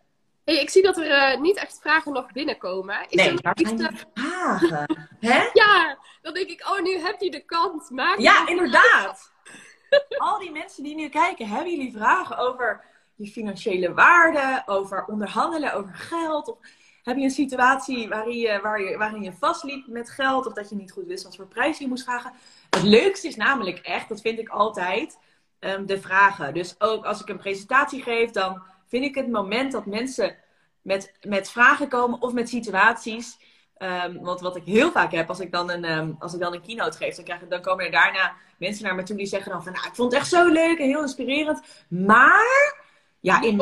Hey, ik zie dat er uh, niet echt vragen nog binnenkomen. Is nee, er iets te... vragen? Hè? Ja, dan denk ik, oh, nu heb je de kans. Maak ja, inderdaad. Al die mensen die nu kijken, hebben jullie vragen over je financiële waarde, over onderhandelen, over geld? Of... heb je een situatie waarin je, waar je, waarin je vastliep met geld of dat je niet goed wist wat voor prijs je moest vragen. Het leukste is namelijk echt, dat vind ik altijd, ehm, de vragen. Dus ook als ik een presentatie geef, dan vind ik het moment dat mensen met, met vragen komen of met situaties. Um, want wat ik heel vaak heb, als ik dan een, ehm, als ik dan een keynote geef, dan, krijg ik, dan komen er daarna mensen naar me toe die zeggen dan van, nou, ik vond het echt zo leuk en heel inspirerend. Maar, ja, in,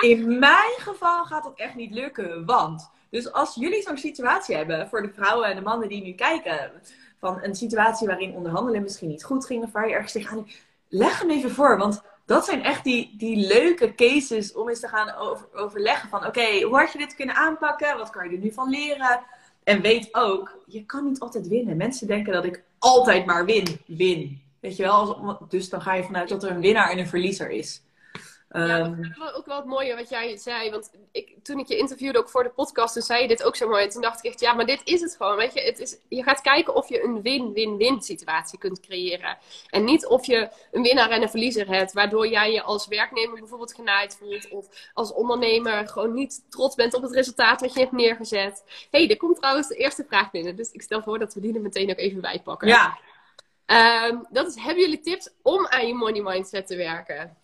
in mijn geval gaat dat echt niet lukken. Want, dus als jullie zo'n situatie hebben, voor de vrouwen en de mannen die nu kijken, van een situatie waarin onderhandelen misschien niet goed ging, of waar je ergens tegenaan... Leg hem even voor, want dat zijn echt die, die leuke cases om eens te gaan over, overleggen van... Oké, hoe had je dit kunnen aanpakken? Wat kan je er nu van leren? En weet ook, je kan niet altijd winnen. Mensen denken dat ik altijd maar win, win. Weet je wel? Dus dan ga je vanuit dat er een winnaar en een verliezer is. Ja, dat is ehm, ook wel het mooie wat jij zei. Want ik, toen ik je interviewde ook voor de podcast, toen zei je dit ook zo mooi. En toen dacht ik echt, ja, maar dit is het gewoon. Weet je, het is, je gaat kijken of je een win-win-win situatie kunt creëren. En niet of je een winnaar en een verliezer hebt. Waardoor jij je als werknemer bijvoorbeeld genaaid voelt. Of als ondernemer gewoon niet trots bent op het resultaat wat je hebt neergezet. Hé, hey, er komt trouwens de eerste vraag binnen. Dus ik stel voor dat we die er meteen ook even bij pakken. Ja. Um, dat is, hebben jullie tips om aan je money mindset te werken?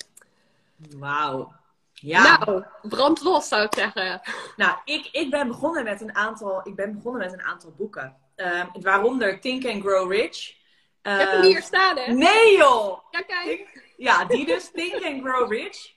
Wauw. Ja. Nou, brand los zou ik zeggen. Nou, ik, ik, ben, begonnen met een aantal, ik ben begonnen met een aantal boeken. Um, waaronder Think and Grow Rich. Um, je hebt hem hier staan, hè? Nee, joh! Ja, kijk. ja, die dus. Think and Grow Rich.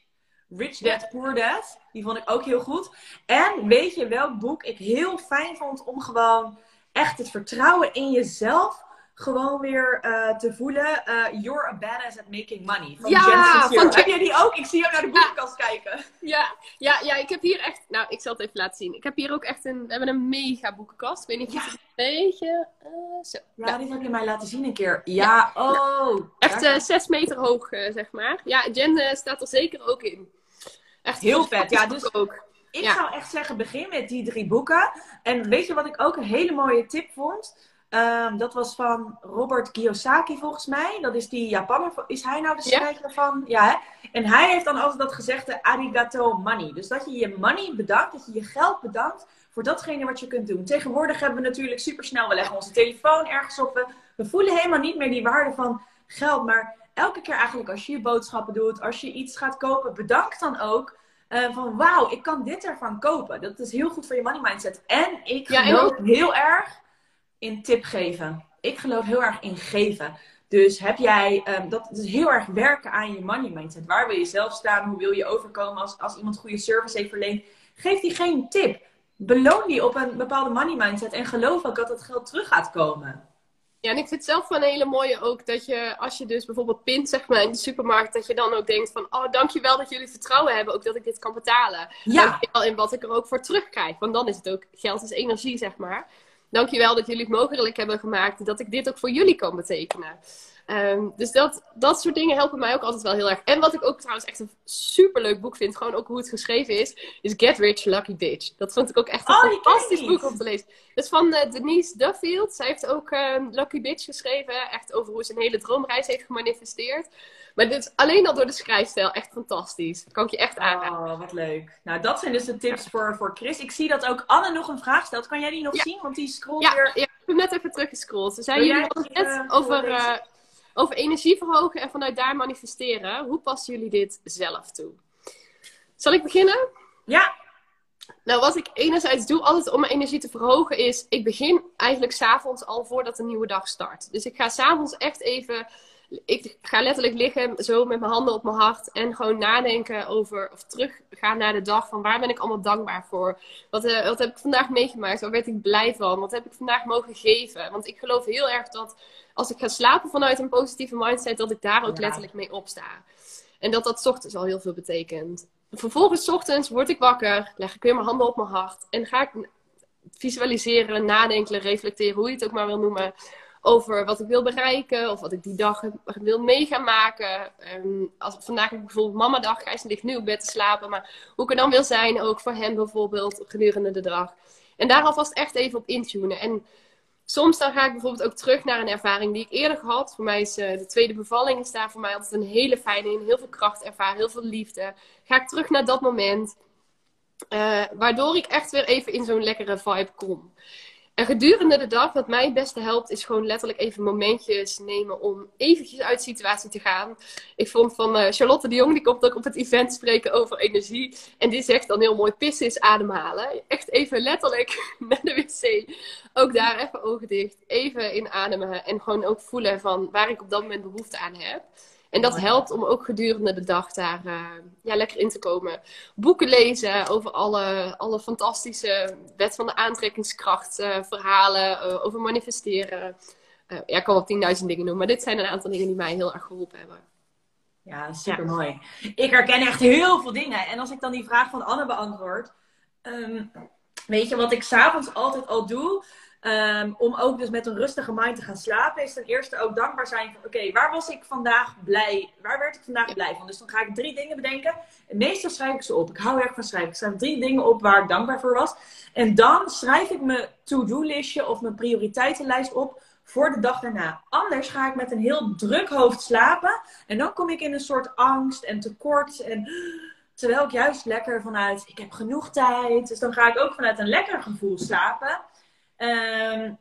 Rich Dad, Poor Dad. Die vond ik ook heel goed. En weet je welk boek ik heel fijn vond om gewoon echt het vertrouwen in jezelf gewoon weer uh, te voelen. Uh, You're a badass at making money. Van ja, Jen van Heb jij die ook? Ik zie jou naar de boekenkast ja. kijken. Ja, ja, ja, ik heb hier echt... Nou, ik zal het even laten zien. Ik heb hier ook echt een... We hebben een mega boekenkast. Ik weet niet of ja. het een beetje... Uh, zo. Ja, nou. die heb je mij laten zien een keer. Ja, ja. oh. Echt zes meter hoog, zeg maar. Ja, Jen staat er zeker ook in. Echt heel vet. Ja, dus ook. Ik zou echt zeggen, begin met die drie boeken. En weet je wat ik ook een hele mooie tip vond? Um, dat was van Robert Kiyosaki volgens mij. Dat is die Japaner. Is hij nou de schrijver van? Ja, hè? En hij heeft dan altijd dat gezegde arigato money. Dus dat je je money bedankt, dat je je geld bedankt voor datgene wat je kunt doen. Tegenwoordig hebben we natuurlijk supersnel, we leggen onze telefoon ergens op. We, we voelen helemaal niet meer die waarde van geld. Maar elke keer eigenlijk als je je boodschappen doet, als je iets gaat kopen, bedank dan ook. Uh, van wauw, ik kan dit ervan kopen. Dat is heel goed voor je money mindset. En ik ja, geloof heel erg in tip geven. Ik geloof heel erg in geven. Dus heb jij, um, dat is heel erg werken aan je money mindset. Waar wil je zelf staan? Hoe wil je overkomen als, als iemand goede service heeft verleend? Geef die geen tip. Beloon die op een bepaalde money mindset en geloof ook dat het geld terug gaat komen. Ja, en ik vind het zelf van een hele mooie ook dat je, als je dus bijvoorbeeld pint zeg maar in de supermarkt, dat je dan ook denkt van, oh dankjewel dat jullie vertrouwen hebben, ook dat ik dit kan betalen. Ja. Dankjewel in wat ik er ook voor terugkrijg. Want dan is het ook, geld is energie zeg maar. Dankjewel dat jullie het mogelijk hebben gemaakt dat ik dit ook voor jullie kan betekenen. Um, dus dat, dat soort dingen helpen mij ook altijd wel heel erg. En wat ik ook trouwens echt een superleuk boek vind, gewoon ook hoe het geschreven is, is Get Rich Lucky Bitch. Dat vond ik ook echt een oh, fantastisch boek om te lezen. Dat is van uh, Denise Duffield. Zij heeft ook uh, Lucky Bitch geschreven, echt over hoe ze een hele droomreis heeft gemanifesteerd. Maar dit is alleen al door de schrijfstijl echt fantastisch. Dat kan ik je echt aanraden. Oh, wat leuk. Nou, dat zijn dus de tips voor, voor Chris. Ik zie dat ook Anne nog een vraag stelt. Kan jij die nog zien? Want die scrolt ja, weer... Ja, ik heb net even teruggescrollt. Ze zijn jullie net uh, over, over energie verhogen en vanuit daar manifesteren. Hoe passen jullie dit zelf toe? Zal ik beginnen? Ja. Nou, wat ik enerzijds doe altijd om mijn energie te verhogen is... Ik begin eigenlijk s'avonds al voordat de nieuwe dag start. Dus ik ga s'avonds echt even ik ga letterlijk liggen, zo met mijn handen op mijn hart. En gewoon nadenken over, of teruggaan naar de dag van waar ben ik allemaal dankbaar voor? Wat, uh, wat heb ik vandaag meegemaakt? Waar werd ik blij van? Wat heb ik vandaag mogen geven? Want ik geloof heel erg dat als ik ga slapen vanuit een positieve mindset, dat ik daar ook letterlijk mee opsta. En dat dat ochtends al heel veel betekent. Vervolgens, ochtends, word ik wakker, leg ik weer mijn handen op mijn hart. En ga ik visualiseren, nadenken, reflecteren, hoe je het ook maar wil noemen over wat ik wil bereiken of wat ik die dag wil mee gaan maken. Um, als, vandaag heb ik bijvoorbeeld mamadag. Gijs ligt nu op bed te slapen, maar hoe ik er dan wil zijn ook voor hem bijvoorbeeld gedurende de dag. En daar alvast echt even op intunen. En soms dan ga ik bijvoorbeeld ook terug naar een ervaring die ik eerder gehad. Voor mij is uh, de tweede bevalling is daar voor mij altijd een hele fijne in. Heel veel kracht ervaren, heel veel liefde. Ga ik terug naar dat moment. waardoor ik echt weer even in zo'n lekkere vibe kom. En gedurende de dag, wat mij het beste helpt, is gewoon letterlijk even momentjes nemen om eventjes uit de situatie te gaan. Ik vond van uh, Charlotte de Jong, die komt ook op het event spreken over energie. En die zegt dan heel mooi, pissen is ademhalen. Echt even letterlijk naar de wc. Ook daar even ogen dicht, even inademen en gewoon ook voelen van waar ik op dat moment behoefte aan heb. En dat helpt om ook gedurende de dag daar uh, ja, lekker in te komen. Boeken lezen over alle, alle fantastische wet van de aantrekkingskracht uh, verhalen uh, over manifesteren. ja, ik kan wel 10.000 dingen noemen, maar dit zijn een aantal dingen die mij heel erg geholpen hebben. Ja, super mooi. Ik herken echt heel veel dingen. En als ik dan die vraag van Anne beantwoord, um, weet je wat ik s'avonds altijd al doe? Ehm, om ook dus met een rustige mind te gaan slapen, is ten eerste ook dankbaar zijn van oké, waar was ik vandaag blij? Waar werd ik vandaag blij van? Dus dan ga ik drie dingen bedenken. En meestal schrijf ik ze op. Ik hou erg van schrijven. Ik schrijf drie dingen op waar ik dankbaar voor was. En dan schrijf ik mijn to-do-listje of mijn prioriteitenlijst op voor de dag daarna. Anders ga ik met een heel druk hoofd slapen. En dan kom ik in een soort angst en tekort. En terwijl ik juist lekker vanuit, ik heb genoeg tijd. Dus dan ga ik ook vanuit een lekker gevoel slapen. Ehm,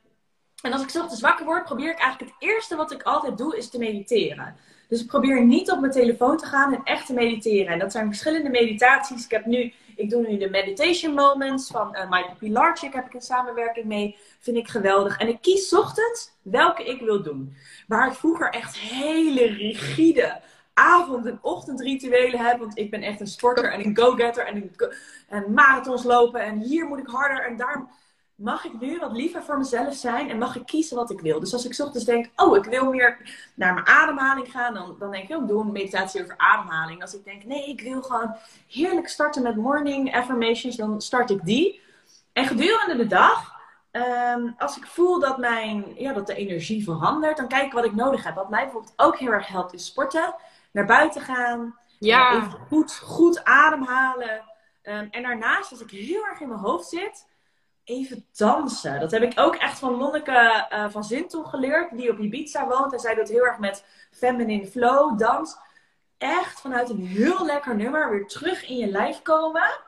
en als ik ochtends wakker word, probeer ik eigenlijk het eerste wat ik altijd doe, is te mediteren. Dus ik probeer niet op mijn telefoon te gaan en echt te mediteren. En dat zijn verschillende meditaties. Ik heb nu, ik doe nu de meditation moments van uh, Michael Pilarczyk. Heb ik een samenwerking mee. Vind ik geweldig. En ik kies ochtends welke ik wil doen. Waar ik vroeger echt hele rigide avond- en ochtendrituelen heb. Want ik ben echt een sporter en een go-getter en, en marathons lopen. En hier moet ik harder en daar mag ik nu wat liever voor mezelf zijn en mag ik kiezen wat ik wil. Dus als ik ochtends denk, oh, ik wil meer naar mijn ademhaling gaan, dan, dan denk ik ook, doe een meditatie over ademhaling. Als ik denk, nee, ik wil gewoon heerlijk starten met morning affirmations, dan start ik die. En gedurende de dag, ehm, als ik voel dat, mijn, ja, dat de energie verandert, dan kijk ik wat ik nodig heb. Wat mij bijvoorbeeld ook heel erg helpt, is sporten, naar buiten gaan, ja. even goed, goed ademhalen. Um, en daarnaast, als ik heel erg in mijn hoofd zit even dansen. Dat heb ik ook echt van Lonneke uh, van Zintel geleerd, die op Ibiza woont. En zij doet heel erg met feminine flow, dans. Echt vanuit een heel lekker nummer weer terug in je lijf komen.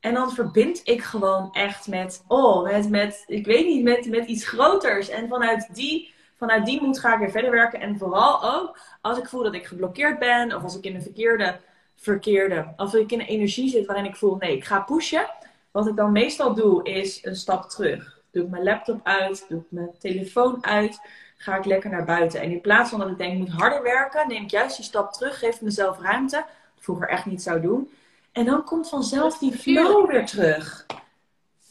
En dan verbind ik gewoon echt met, oh, met, ik weet niet, met, met iets groters. En vanuit die, vanuit die moed ga ik weer verder werken. En vooral ook als ik voel dat ik geblokkeerd ben, of als ik in een verkeerde, verkeerde, als ik in een energie zit waarin ik voel, nee, ik ga pushen wat ik dan meestal doe, is een stap terug. Doe ik mijn laptop uit, doe ik mijn telefoon uit, ga ik lekker naar buiten. En in plaats van dat ik denk, ik moet harder werken, neem ik juist die stap terug, geef mezelf ruimte. Wat ik vroeger echt niet zou doen. En dan komt vanzelf die flow weer terug.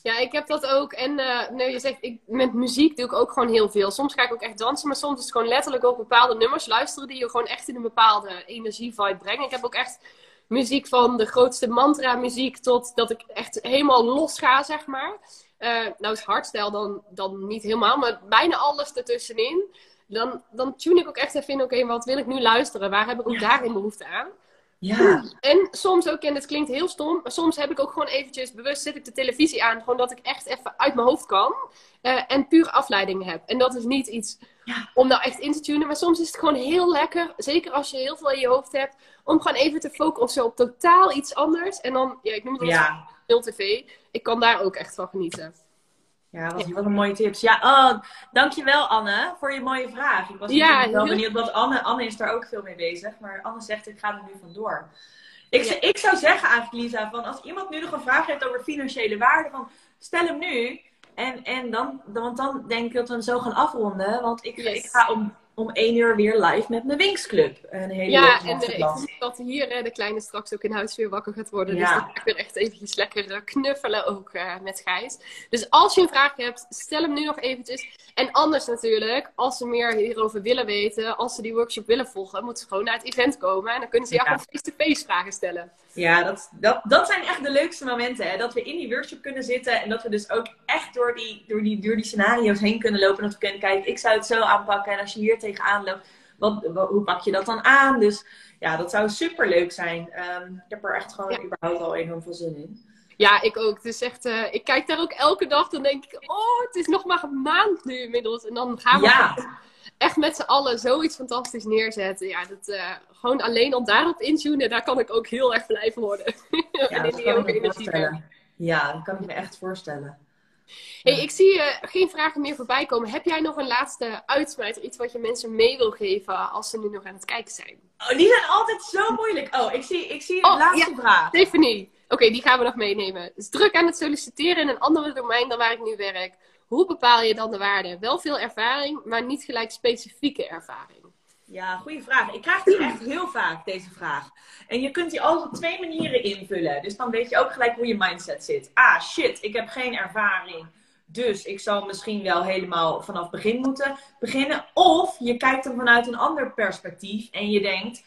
Ja, ik heb dat ook. En uh, nee, je zegt, ik, met muziek doe ik ook gewoon heel veel. Soms ga ik ook echt dansen, maar soms is het gewoon letterlijk ook bepaalde nummers luisteren die je gewoon echt in een bepaalde energie-vibe brengen. Ik heb ook echt muziek van de grootste mantra muziek tot dat ik echt helemaal los ga, zeg maar. Uh, nou is hardstyle dan, dan niet helemaal, maar bijna alles ertussenin. Dan, dan tune ik ook echt even in, oké, wat wil ik nu luisteren? Waar heb ik ook daarin behoefte aan? Ja. En soms ook, en het klinkt heel stom, maar soms heb ik ook gewoon eventjes bewust zet ik de televisie aan, gewoon dat ik echt even uit mijn hoofd kan uh, en puur afleiding heb. En dat is niet iets ja. om nou echt in te tunen, maar soms is het gewoon heel lekker, zeker als je heel veel in je hoofd hebt, om gewoon even te focussen op totaal iets anders. En dan, ja, ik noem het ja. heel tv. Ik kan daar ook echt van genieten. Ja, wat, wat een mooie tips. Ja, oh, dankjewel Anne voor je mooie vraag. Ik was ja, wel benieuwd, want Anne, Anne is daar ook veel mee bezig. Maar Anne zegt, ik ga er nu vandoor. Ik, ik zou zeggen eigenlijk, Lisa, van als iemand nu nog een vraag heeft over financiële waarde, van stel hem nu. En, en dan, want dan denk ik dat we hem zo gaan afronden. Want ik, ik ga om om één uur weer live met mijn Wingsclub. Een hele ja, en ik dat hier de kleine straks ook in huis weer wakker gaat worden. Dus dan ga ik weer echt eventjes lekker eh, knuffelen ook uh, met Gijs. Dus als je een vraag hebt, stel hem nu nog eventjes. En anders natuurlijk, als ze meer hierover willen weten, als ze die workshop willen volgen, moeten ze gewoon naar het event komen. En dan kunnen ze jou gewoon face-to-face vragen stellen. Ja, dat, dat, dat zijn echt de leukste momenten. Hè? Dat we in die workshop kunnen zitten en dat we dus ook echt door die, door die, door die scenario's heen kunnen lopen. En dat we kunnen kijken, ik zou het zo aanpakken. En als je hier tegenaan loopt, wat, hoe pak je dat dan aan? Dus ja, dat zou super leuk zijn. Um, ik heb er echt gewoon überhaupt al enorm veel zin in. Ja, ik ook. Het is echt, uh, ik kijk daar ook elke dag. Dan denk ik, oh, het is nog maar een maand nu inmiddels. En dan gaan we Ja. echt met z'n allen zoiets fantastisch neerzetten. Ja, dat, eh, gewoon alleen al daarop intunen, daar kan ik ook heel erg blij van worden. Ja, dat kan ik energie. Ja, dat kan ik me echt voorstellen. Hey, ik zie eh, geen vragen meer voorbij komen. Heb jij nog een laatste uitsmijter? Iets wat je mensen mee wil geven als ze nu nog aan het kijken zijn? Oh, die zijn altijd zo moeilijk. Oh, ik zie, ik zie de Oh, laatste vraag. Stephanie, oké, die gaan we nog meenemen. Dus druk aan het solliciteren in een ander domein dan waar ik nu werk. Hoe bepaal je dan de waarde? Wel veel ervaring, maar niet gelijk specifieke ervaring. Ja, goede vraag. Ik krijg die echt heel vaak, deze vraag. En je kunt die altijd op twee manieren invullen. Dus dan weet je ook gelijk hoe je mindset zit. Ah, shit, ik heb geen ervaring. Dus ik zal misschien wel helemaal vanaf begin moeten beginnen. Of je kijkt er vanuit een ander perspectief en je denkt,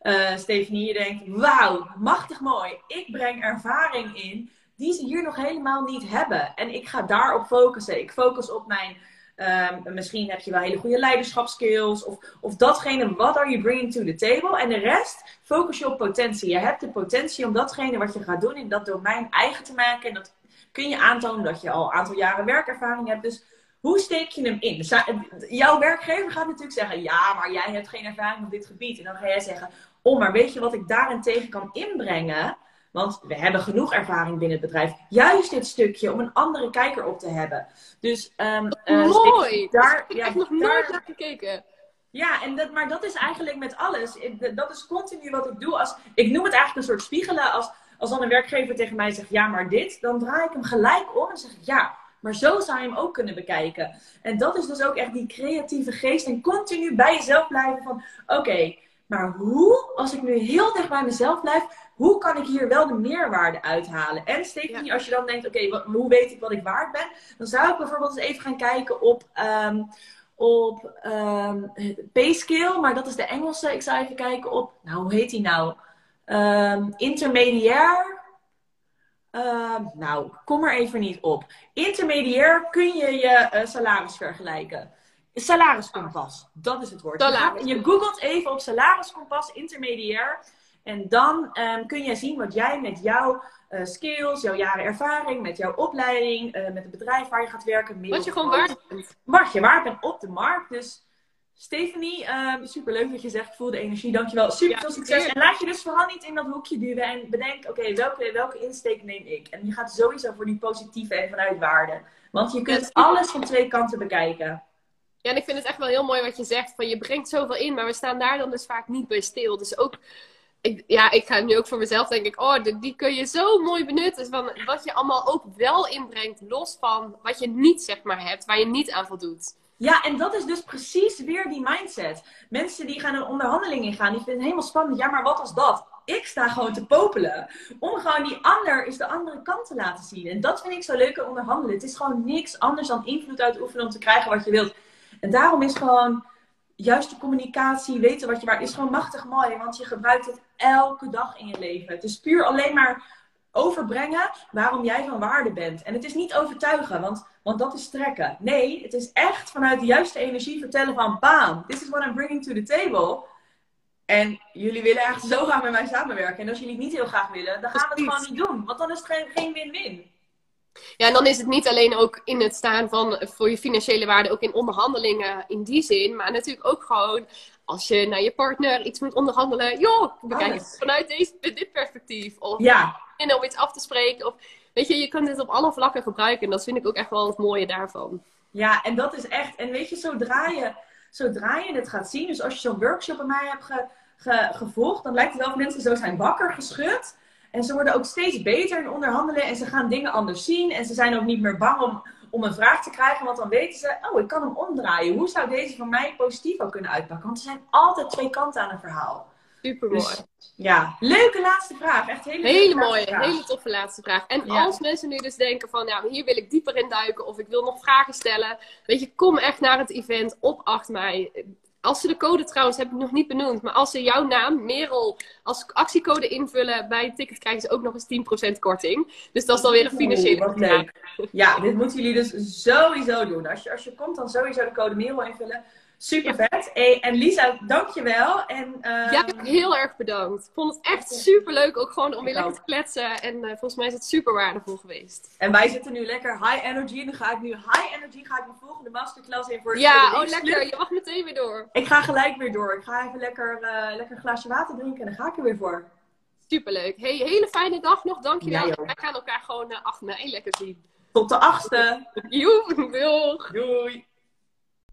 eh Stephanie, je denkt, wauw, machtig mooi. Ik breng ervaring in die ze hier nog helemaal niet hebben. En ik ga daarop focussen. Ik focus op mijn Ehm, misschien heb je wel hele goede leiderschapskills. Of, of datgene, what are you bringing to the table? En de rest, focus je op potentie. Je hebt de potentie om datgene wat je gaat doen in dat domein eigen te maken. En dat kun je aantonen dat je al een aantal jaren werkervaring hebt. Dus hoe steek je hem in? Jouw werkgever gaat natuurlijk zeggen, ja, maar jij hebt geen ervaring op dit gebied. En dan ga jij zeggen, oh, maar weet je wat ik daarentegen kan inbrengen? Want we hebben genoeg ervaring binnen het bedrijf. Juist dit stukje om een andere kijker op te hebben. Dus ehm, eh, Mooi! steek Daar Daar, heb ik ja, echt nog nooit naar gekeken. ja, en dat, maar dat is eigenlijk met alles. Ik- Dat is continu wat ik doe. Als, ik noem het eigenlijk een soort spiegelen. Als, als dan een werkgever tegen mij zegt, ja, maar dit, dan draai ik hem gelijk om en zeg ik, ja, maar zo zou je hem ook kunnen bekijken. En dat is dus ook echt die creatieve geest en continu bij jezelf blijven van, oké, maar hoe, als ik nu heel dicht bij mezelf blijf, hoe kan ik hier wel de meerwaarde uithalen? En Stephanie, als je dan denkt, oké, hoe weet ik wat ik waard ben? Dan zou ik bijvoorbeeld eens even gaan kijken op... ehm, op ehm Payscale, maar dat is de Engelse. Ik zou even kijken op, nou hoe heet die nou? Ehm intermediair. Nou, kom er even niet op. Intermediair kun je je eh, salaris vergelijken. Salariskompas, dat is het woord. Je, googelt even op salariskompas, intermediair. En dan ehm, kun je zien wat jij met jouw eh, skills, jouw jaren ervaring, met jouw opleiding, eh, met het bedrijf waar je gaat werken. Wat je gewoon waard bent. wat je waard bent op de markt. Dus Stephanie, super superleuk dat je zegt, ik voel de energie, dankjewel. Super Ja, veel succes. En laat je dus vooral niet in dat hoekje duwen en bedenk, oké, welke, welke insteek neem ik? En je gaat sowieso voor die positieve en vanuit waarde. Want je kunt alles van twee kanten bekijken. Ja, en ik vind het echt wel heel mooi wat je zegt. Van je brengt zoveel in, maar we staan daar dan dus vaak niet bij stil. Dus ook, ik, ja, ik ga nu ook voor mezelf denk ik, oh, die, kun je zo mooi benutten. Van wat je allemaal ook wel inbrengt, los van wat je niet zeg maar hebt, waar je niet aan voldoet. Ja, en dat is dus precies weer die mindset. Mensen die gaan een onderhandeling ingaan, die vinden het helemaal spannend. Ja, maar wat als dat? Ik sta gewoon te popelen. Om gewoon die ander is de andere kant te laten zien. En dat vind ik zo leuk aan onderhandelen. Het is gewoon niks anders dan invloed uitoefenen om te krijgen wat je wilt. En daarom is gewoon juiste communicatie, weten wat je waar is gewoon machtig mooi. Want je gebruikt het elke dag in je leven. Het is puur alleen maar overbrengen waarom jij van waarde bent. En het is niet overtuigen, want, want dat is trekken. Nee, het is echt vanuit de juiste energie vertellen van... Bam, this is what I'm bringing to the table. En jullie willen echt zo graag met mij samenwerken. En als jullie het niet heel graag willen, dan gaan we het gewoon niet doen. Want dan is het geen win-win. Ja, en dan is het niet alleen ook in het staan van eh, voor je financiële waarde, ook in onderhandelingen in die zin, maar natuurlijk ook gewoon als je naar je partner iets moet onderhandelen, joh, bekijk het vanuit deze, dit perspectief. Of Ja, en om iets af te spreken. Of, weet je, je kunt het op alle vlakken gebruiken. En dat vind ik ook echt wel het mooie daarvan. Ja, en dat is echt. En weet je, zodra je, zodra je het gaat zien, dus als je zo'n workshop bij mij hebt ge, ge- gevolgd, dan lijkt het wel of mensen zo zijn wakker geschud. En ze worden ook steeds beter in onderhandelen en ze gaan dingen anders zien. En ze zijn ook niet meer bang om, om een vraag te krijgen, want dan weten ze, oh, ik kan hem omdraaien. Hoe zou deze voor mij positief ook kunnen uitpakken? Want er zijn altijd twee kanten aan een verhaal. Super mooi. Dus, ja, leuke laatste vraag. Echt hele, Hele mooie, vraag. hele toffe laatste vraag. En Ja. als mensen nu dus denken van, ja, hier wil ik dieper in duiken of ik wil nog vragen stellen. Weet je, kom echt naar het event op 8 mei. Als ze de code trouwens, heb ik nog niet benoemd, maar als ze jouw naam, Merel, als actiecode invullen bij het ticket, krijgen ze ook nog eens 10% korting. Dus dat is dan weer een financiële Oeh. Ja, dit moeten jullie dus sowieso doen. Als je, als je komt, dan sowieso de code Merel invullen. Super vet. Hey, en Lisa, dankjewel. En, uh... Ja, heel erg bedankt. Ik vond het echt super leuk, ook gewoon om weer lekker te kletsen. En uh, volgens mij is het super waardevol geweest. En wij zitten nu lekker high energy. En dan ga ik nu high energy, ga ik mijn volgende masterclass in voor Ja, oh lekker. Je mag meteen weer door. Ik ga gelijk weer door. Ik ga even lekker, uh, lekker een glaasje water drinken en dan ga ik er weer voor. Superleuk. Hey, hele fijne dag nog. Dankjewel. Ja, wij gaan elkaar gewoon 8 mei lekker zien. Tot de achtste. Joe, doeg. Doei.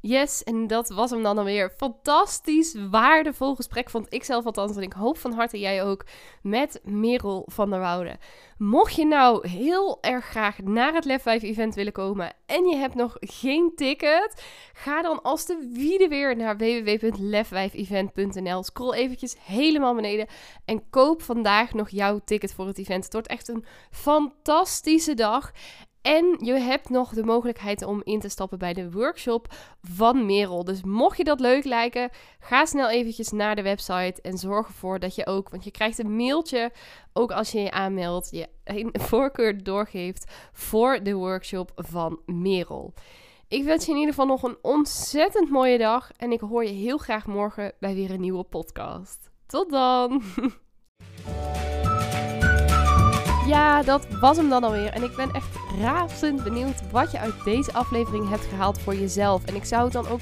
Yes, en dat was hem dan alweer. Fantastisch waardevol gesprek vond ik zelf althans. En ik hoop van harte jij ook met Merel van der Woude. Mocht je nou heel erg graag naar het Lef 5 event willen komen en je hebt nog geen ticket, ga dan als de wiede weer naar www.lef5event.nl. Scroll eventjes helemaal beneden en koop vandaag nog jouw ticket voor het event. Het wordt echt een fantastische dag. En je hebt nog de mogelijkheid om in te stappen bij de workshop van Merel. Dus mocht je dat leuk lijken, ga snel eventjes naar de website en zorg ervoor dat je ook, want je krijgt een mailtje, ook als je je aanmeldt, je een voorkeur doorgeeft voor de workshop van Merel. Ik wens je in ieder geval nog een ontzettend mooie dag en ik hoor je heel graag morgen bij weer een nieuwe podcast. Tot dan! Ja, dat was hem dan alweer. En ik ben echt razend benieuwd wat je uit deze aflevering hebt gehaald voor jezelf. En ik zou het dan ook